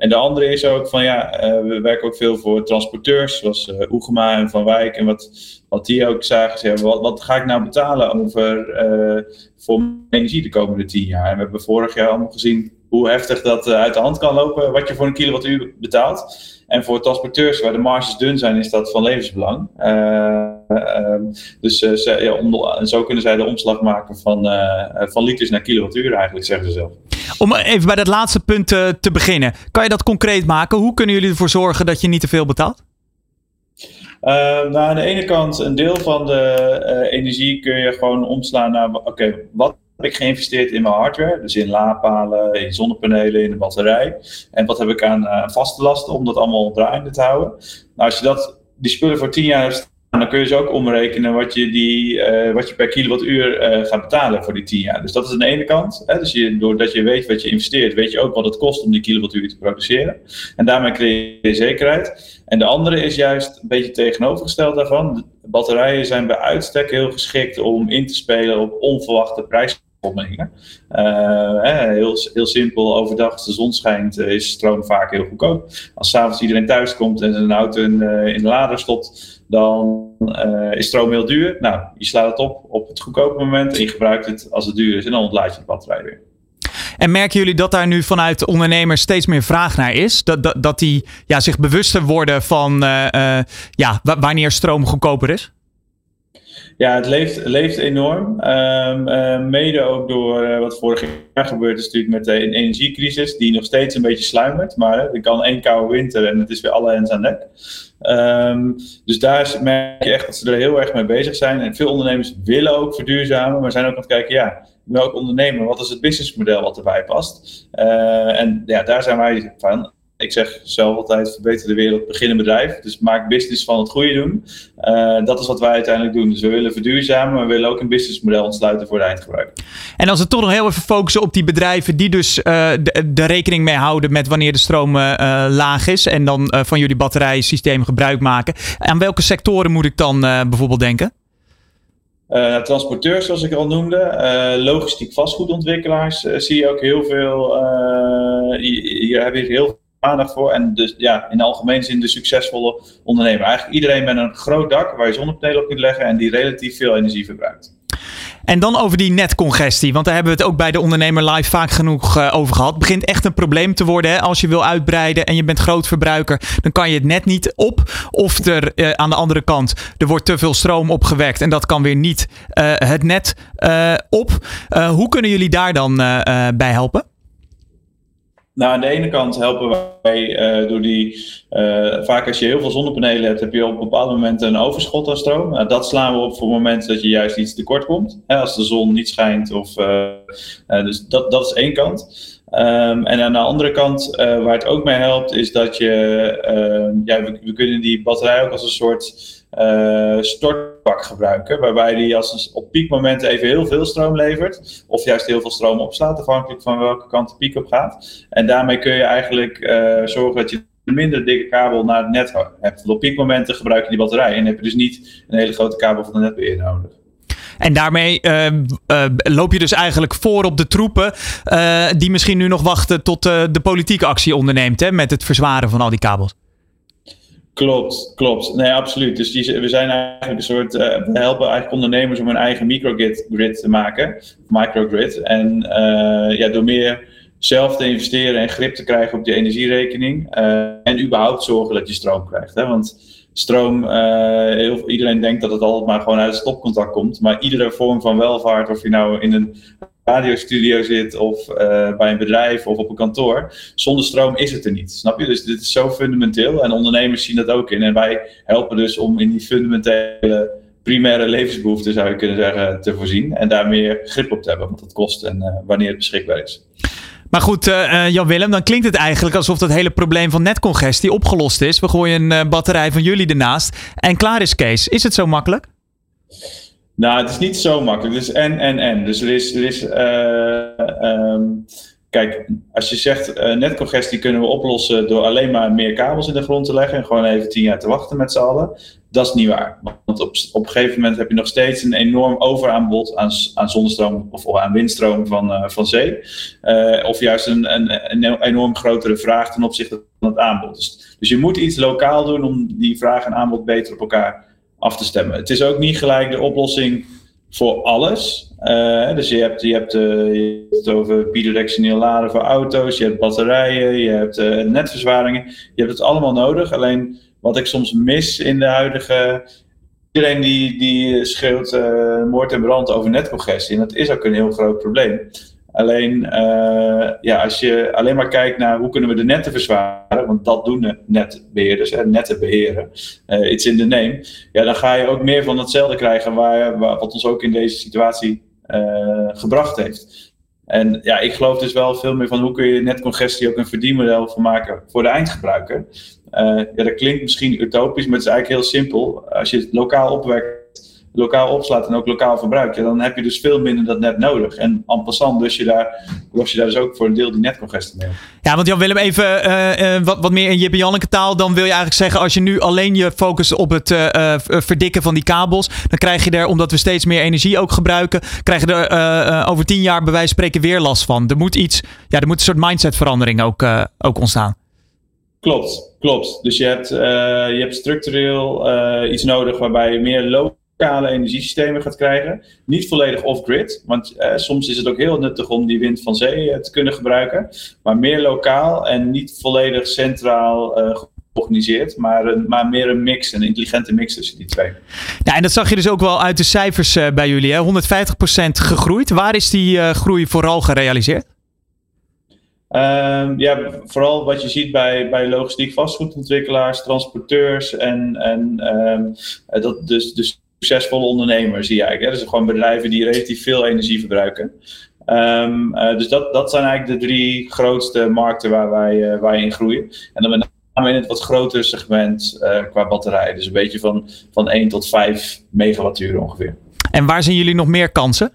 F: En de andere is ook van ja, we werken ook veel voor transporteurs, zoals uh, Oegema en Van Wijk. En wat, wat die ook zagen, ze wat, ga ik nou betalen over, uh, voor energie de komende tien jaar? En we hebben vorig jaar allemaal gezien hoe heftig dat uit de hand kan lopen, wat je voor een kilowattuur betaalt. En voor transporteurs waar de marges dun zijn, is dat van levensbelang. Ehm, dus ja, om, zo kunnen zij de omslag maken van, van liters naar kilowattuur eigenlijk, zeggen ze zelf.
B: Om even bij dat laatste punt te beginnen. Kan je dat concreet maken? Hoe kunnen jullie ervoor zorgen dat je niet te veel betaalt?
F: Uh, nou, aan de ene kant, een deel van de uh, energie kun je gewoon omslaan naar, oké, wat heb ik geïnvesteerd in mijn hardware? Dus in laadpalen, in zonnepanelen, in de batterij. En wat heb ik aan uh, vaste lasten om dat allemaal draaiende te houden? Nou, als je dat, die spullen voor 10 jaar dan kun je dus ook omrekenen wat je, die, uh, wat je per kilowattuur uh, gaat betalen voor die 10 jaar. Dus dat is aan de ene kant. Hè? Dus je, doordat je weet wat je investeert, weet je ook wat het kost om die kilowattuur te produceren. En daarmee creëer je zekerheid. En de andere is juist een beetje tegenovergesteld daarvan. De batterijen zijn bij uitstek heel geschikt om in te spelen op onverwachte prijsopmerkingen. Uh, heel, heel simpel, overdag als de zon schijnt is stroom vaak heel goedkoop. Als s'avonds iedereen thuis komt en zijn auto in, in de lader stopt, dan is stroom heel duur. Nou, je slaat het op op het goedkope moment en je gebruikt het als het duur is en dan ontlaat je de batterij weer.
B: En merken jullie dat daar nu vanuit ondernemers steeds meer vraag naar is? Dat, dat, die ja, zich bewuster worden van ja, wanneer stroom goedkoper is?
F: Ja, het leeft, leeft enorm. Um, uh, mede ook door uh, wat vorig jaar gebeurd is natuurlijk met de energiecrisis, die nog steeds een beetje sluimert. Maar uh, er kan één koude winter en het is weer alle hens aan dek. Um, dus daar merk je echt dat ze er heel erg mee bezig zijn. En veel ondernemers willen ook verduurzamen, maar zijn ook aan het kijken, ja, welk ondernemer, wat is het businessmodel wat erbij past? en ja, daar zijn wij van ik zeg zelf altijd: verbeter de wereld, begin een bedrijf. Dus maak business van het goede doen. Uh, dat is wat wij uiteindelijk doen. Dus we willen verduurzamen, maar we willen ook een businessmodel ontsluiten voor de eindgebruiker.
B: En als we toch nog heel even focussen op die bedrijven die dus uh, de, de, rekening mee houden met wanneer de stroom uh, laag is en dan van jullie batterijsysteem gebruik maken. Aan welke sectoren moet ik dan bijvoorbeeld denken?
F: Uh, transporteurs, zoals ik al noemde, uh, logistiek vastgoedontwikkelaars uh, zie je ook heel veel. hier heb je heel aandacht voor. En dus ja, in de algemene zin de succesvolle ondernemer. Eigenlijk iedereen met een groot dak waar je zonnepanelen op kunt leggen en die relatief veel energie verbruikt.
B: En dan over die netcongestie, want daar hebben we het ook bij de ondernemer live vaak genoeg uh, over gehad. Het begint echt een probleem te worden. Hè? Als je wil uitbreiden en je bent grootverbruiker, dan kan je het net niet op. Of er uh, aan de andere kant, er wordt te veel stroom opgewekt en dat kan weer niet uh, het net op. hoe kunnen jullie daar dan bij helpen?
F: Nou, aan de ene kant helpen wij uh, door die. Uh, vaak als je heel veel zonnepanelen hebt, heb je op bepaalde momenten een overschot aan stroom. Nou, dat slaan we op voor het moment dat je juist iets tekort komt. Hè, als de zon niet schijnt. Of, uh, dus dat, dat is één kant. Um, en aan de andere kant, waar het ook mee helpt, is dat je. Ehm, ja, we, we, kunnen die batterij ook als een soort uh, stortbak gebruiken, waarbij die als op piekmomenten even heel veel stroom levert, of juist heel veel stroom opslaat, afhankelijk van welke kant de piek op gaat. En daarmee kun je eigenlijk uh, zorgen dat je een minder dikke kabel naar het net hebt. Op piekmomenten gebruik je die batterij en heb je dus niet een hele grote kabel van de netbeheer nodig.
B: En daarmee uh, loop je dus eigenlijk voor op de troepen die misschien nu nog wachten tot de politieke actie onderneemt hè, met het verzwaren van al die kabels.
F: Klopt, klopt. Nee, absoluut. Dus die, we zijn eigenlijk een soort. Uh, we helpen eigenlijk ondernemers om hun eigen microgrid te maken, microgrid. En uh, ja, door meer zelf te investeren en grip te krijgen op je energierekening. Uh, en überhaupt zorgen dat je stroom krijgt. Hè? Want stroom, iedereen denkt dat het altijd maar gewoon uit het stopcontact komt. Maar iedere vorm van welvaart, of je nou in een radiostudio zit of uh, bij een bedrijf of op een kantoor. Zonder stroom is het er niet. Snap je? Dus dit is zo fundamenteel en ondernemers zien dat ook in. En wij helpen dus om in die fundamentele primaire levensbehoeften, zou je kunnen zeggen, te voorzien. En daar meer grip op te hebben, wat het kost en uh, wanneer het beschikbaar is.
B: Maar goed, uh, Jan-Willem, dan klinkt het eigenlijk alsof dat hele probleem van netcongestie opgelost is. We gooien een batterij van jullie ernaast en klaar is Kees. Is het zo makkelijk?
F: Nou, het is niet zo makkelijk. Is en, en, en. Dus er is, er is uh, um, kijk, als je zegt uh, netcongestie kunnen we oplossen door alleen maar meer kabels in de grond te leggen en gewoon even tien jaar te wachten met z'n allen. Dat is niet waar. Want op, op een gegeven moment heb je nog steeds een enorm overaanbod aan, aan zonnestroom of aan windstroom van, uh, van zee. Of juist een, een, een, enorm grotere vraag ten opzichte van het aanbod. Dus, dus je moet iets lokaal doen om die vraag en aanbod beter op elkaar af te stemmen. Het is ook niet gelijk de oplossing voor alles. Uh, dus je hebt, je, hebt, hebt het over bidirectioneel laden voor auto's, je hebt batterijen, je hebt uh, netverzwaringen. Je hebt het allemaal nodig. Alleen wat ik soms mis in de huidige. Iedereen die, die schreeuwt moord en brand over netcongestie. En dat is ook een heel groot probleem. Alleen uh, ja, als je alleen maar kijkt naar hoe kunnen we de netten verzwaren, want dat doen netbeheerders, hè, netten beheren, uh, iets in de name, ja, dan ga je ook meer van hetzelfde krijgen waar, wat ons ook in deze situatie uh, gebracht heeft. En ja, ik geloof dus wel veel meer van hoe kun je netcongestie ook een verdienmodel van maken voor de eindgebruiker. ja, dat klinkt misschien utopisch, maar het is eigenlijk heel simpel. Als je het lokaal opwekt lokaal opslaat en ook lokaal verbruikt, ja, dan heb je dus veel minder dat net nodig. En en passant dus je daar, los je daar dus ook voor een deel die netcongestie mee.
B: Ja, want Jan Willem, even uh, uh, wat, wat meer in Jip Janneke taal. Dan wil je eigenlijk zeggen, als je nu alleen je focust op het uh, verdikken van die kabels, dan krijg je er, omdat we steeds meer energie ook gebruiken, krijg je er over tien jaar bij wijze van spreken weer last van. Er moet iets, ja, er moet een soort mindsetverandering ook, ook ontstaan.
F: Klopt, klopt. Dus je hebt, je hebt structureel iets nodig waarbij je meer loop lokale energiesystemen gaat krijgen. Niet volledig off-grid, want eh, soms is het ook heel nuttig om die wind van zee eh, te kunnen gebruiken. Maar meer lokaal en niet volledig centraal uh, georganiseerd, maar, een, maar meer een mix, een intelligente mix tussen die twee.
B: Ja, en dat zag je dus ook wel uit de cijfers bij jullie, hè? 150% gegroeid. Waar is die groei vooral gerealiseerd?
F: Um, ja, vooral wat je ziet bij, bij logistiek vastgoedontwikkelaars, transporteurs en, en um, dat dus, dus succesvolle ondernemers zie je eigenlijk. Hè? Dus gewoon bedrijven die relatief veel energie verbruiken. Um, uh, dus dat, dat zijn eigenlijk de drie grootste markten waar wij, uh, wij in groeien. En dan met name in het wat grotere segment uh, qua batterijen. Dus een beetje van, van 1 tot 5 megawattuur ongeveer.
B: En waar zien jullie nog meer kansen?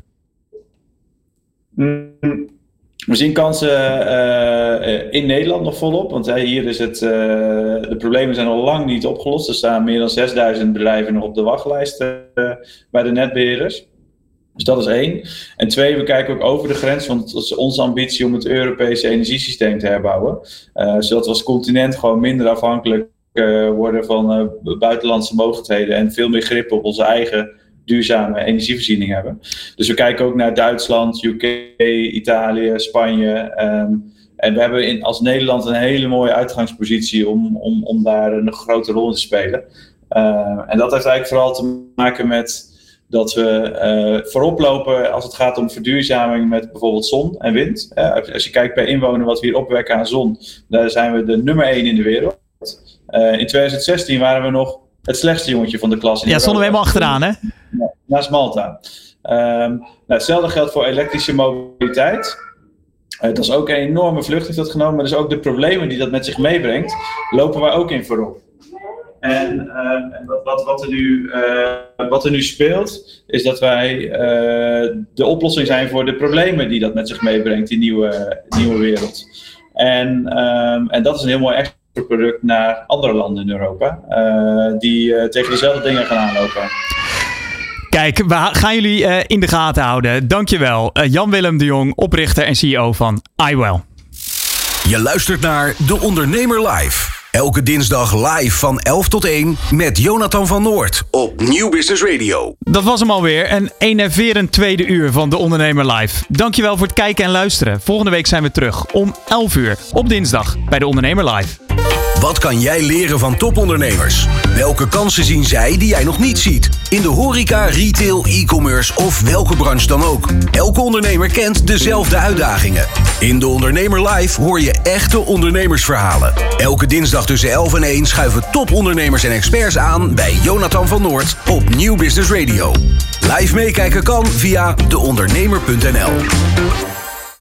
F: Mm, we zien kansen uh, in Nederland nog volop, want hier is het, de problemen zijn al lang niet opgelost. Er staan meer dan 6000 bedrijven nog op de wachtlijst bij de netbeheerders. Dus dat is één. En twee, we kijken ook over de grens, want het is onze ambitie om het Europese energiesysteem te herbouwen. zodat we als continent gewoon minder afhankelijk worden van buitenlandse mogelijkheden en veel meer grip op onze eigen duurzame energievoorziening hebben. Dus we kijken ook naar Duitsland, UK, Italië, Spanje. Um, en we hebben in, als Nederland een hele mooie uitgangspositie om, om, om daar een grote rol in te spelen. Uh, en dat heeft eigenlijk vooral te maken met dat we uh, voorop lopen als het gaat om verduurzaming met bijvoorbeeld zon en wind. Uh, als je kijkt per inwoner wat we hier opwekken aan zon, daar zijn we de nummer één in de wereld. in 2016 waren we nog het slechtste jongetje van de klas.
B: ja, stonden we helemaal achteraan, hè?
F: naast Malta. Um, nou, hetzelfde geldt voor elektrische mobiliteit. Uh, dat is ook een enorme vlucht heeft dat genomen, maar dus ook de problemen die dat met zich meebrengt, lopen wij ook in voorop. En, uh, wat, wat, wat, er nu, uh, wat er nu speelt, is dat wij de oplossing zijn voor de problemen die dat met zich meebrengt, die nieuwe, nieuwe wereld. En, um, en dat is een heel mooi exportproduct naar andere landen in Europa, die tegen dezelfde dingen gaan aanlopen.
B: Kijk, we gaan jullie uh, in de gaten houden. Dankjewel. Uh, Jan-Willem de Jong, oprichter en CEO van iWell.
A: Je luistert naar De Ondernemer Live. Elke dinsdag live van 11 tot 1 met Jonathan van Noord op Nieuw Business Radio.
B: Dat was hem alweer. Een enerverend tweede uur van De Ondernemer Live. Dankjewel voor het kijken en luisteren. Volgende week zijn we terug om 11 uur op dinsdag bij De Ondernemer Live.
A: Wat kan jij leren van topondernemers? Welke kansen zien zij die jij nog niet ziet? In de horeca, retail, e-commerce of welke branche dan ook. Elke ondernemer kent dezelfde uitdagingen. In de Ondernemer Live hoor je echte ondernemersverhalen. Elke dinsdag tussen 11 en 1 schuiven topondernemers en experts aan bij Jonathan van Noord op Nieuw Business Radio. Live meekijken kan via deondernemer.nl.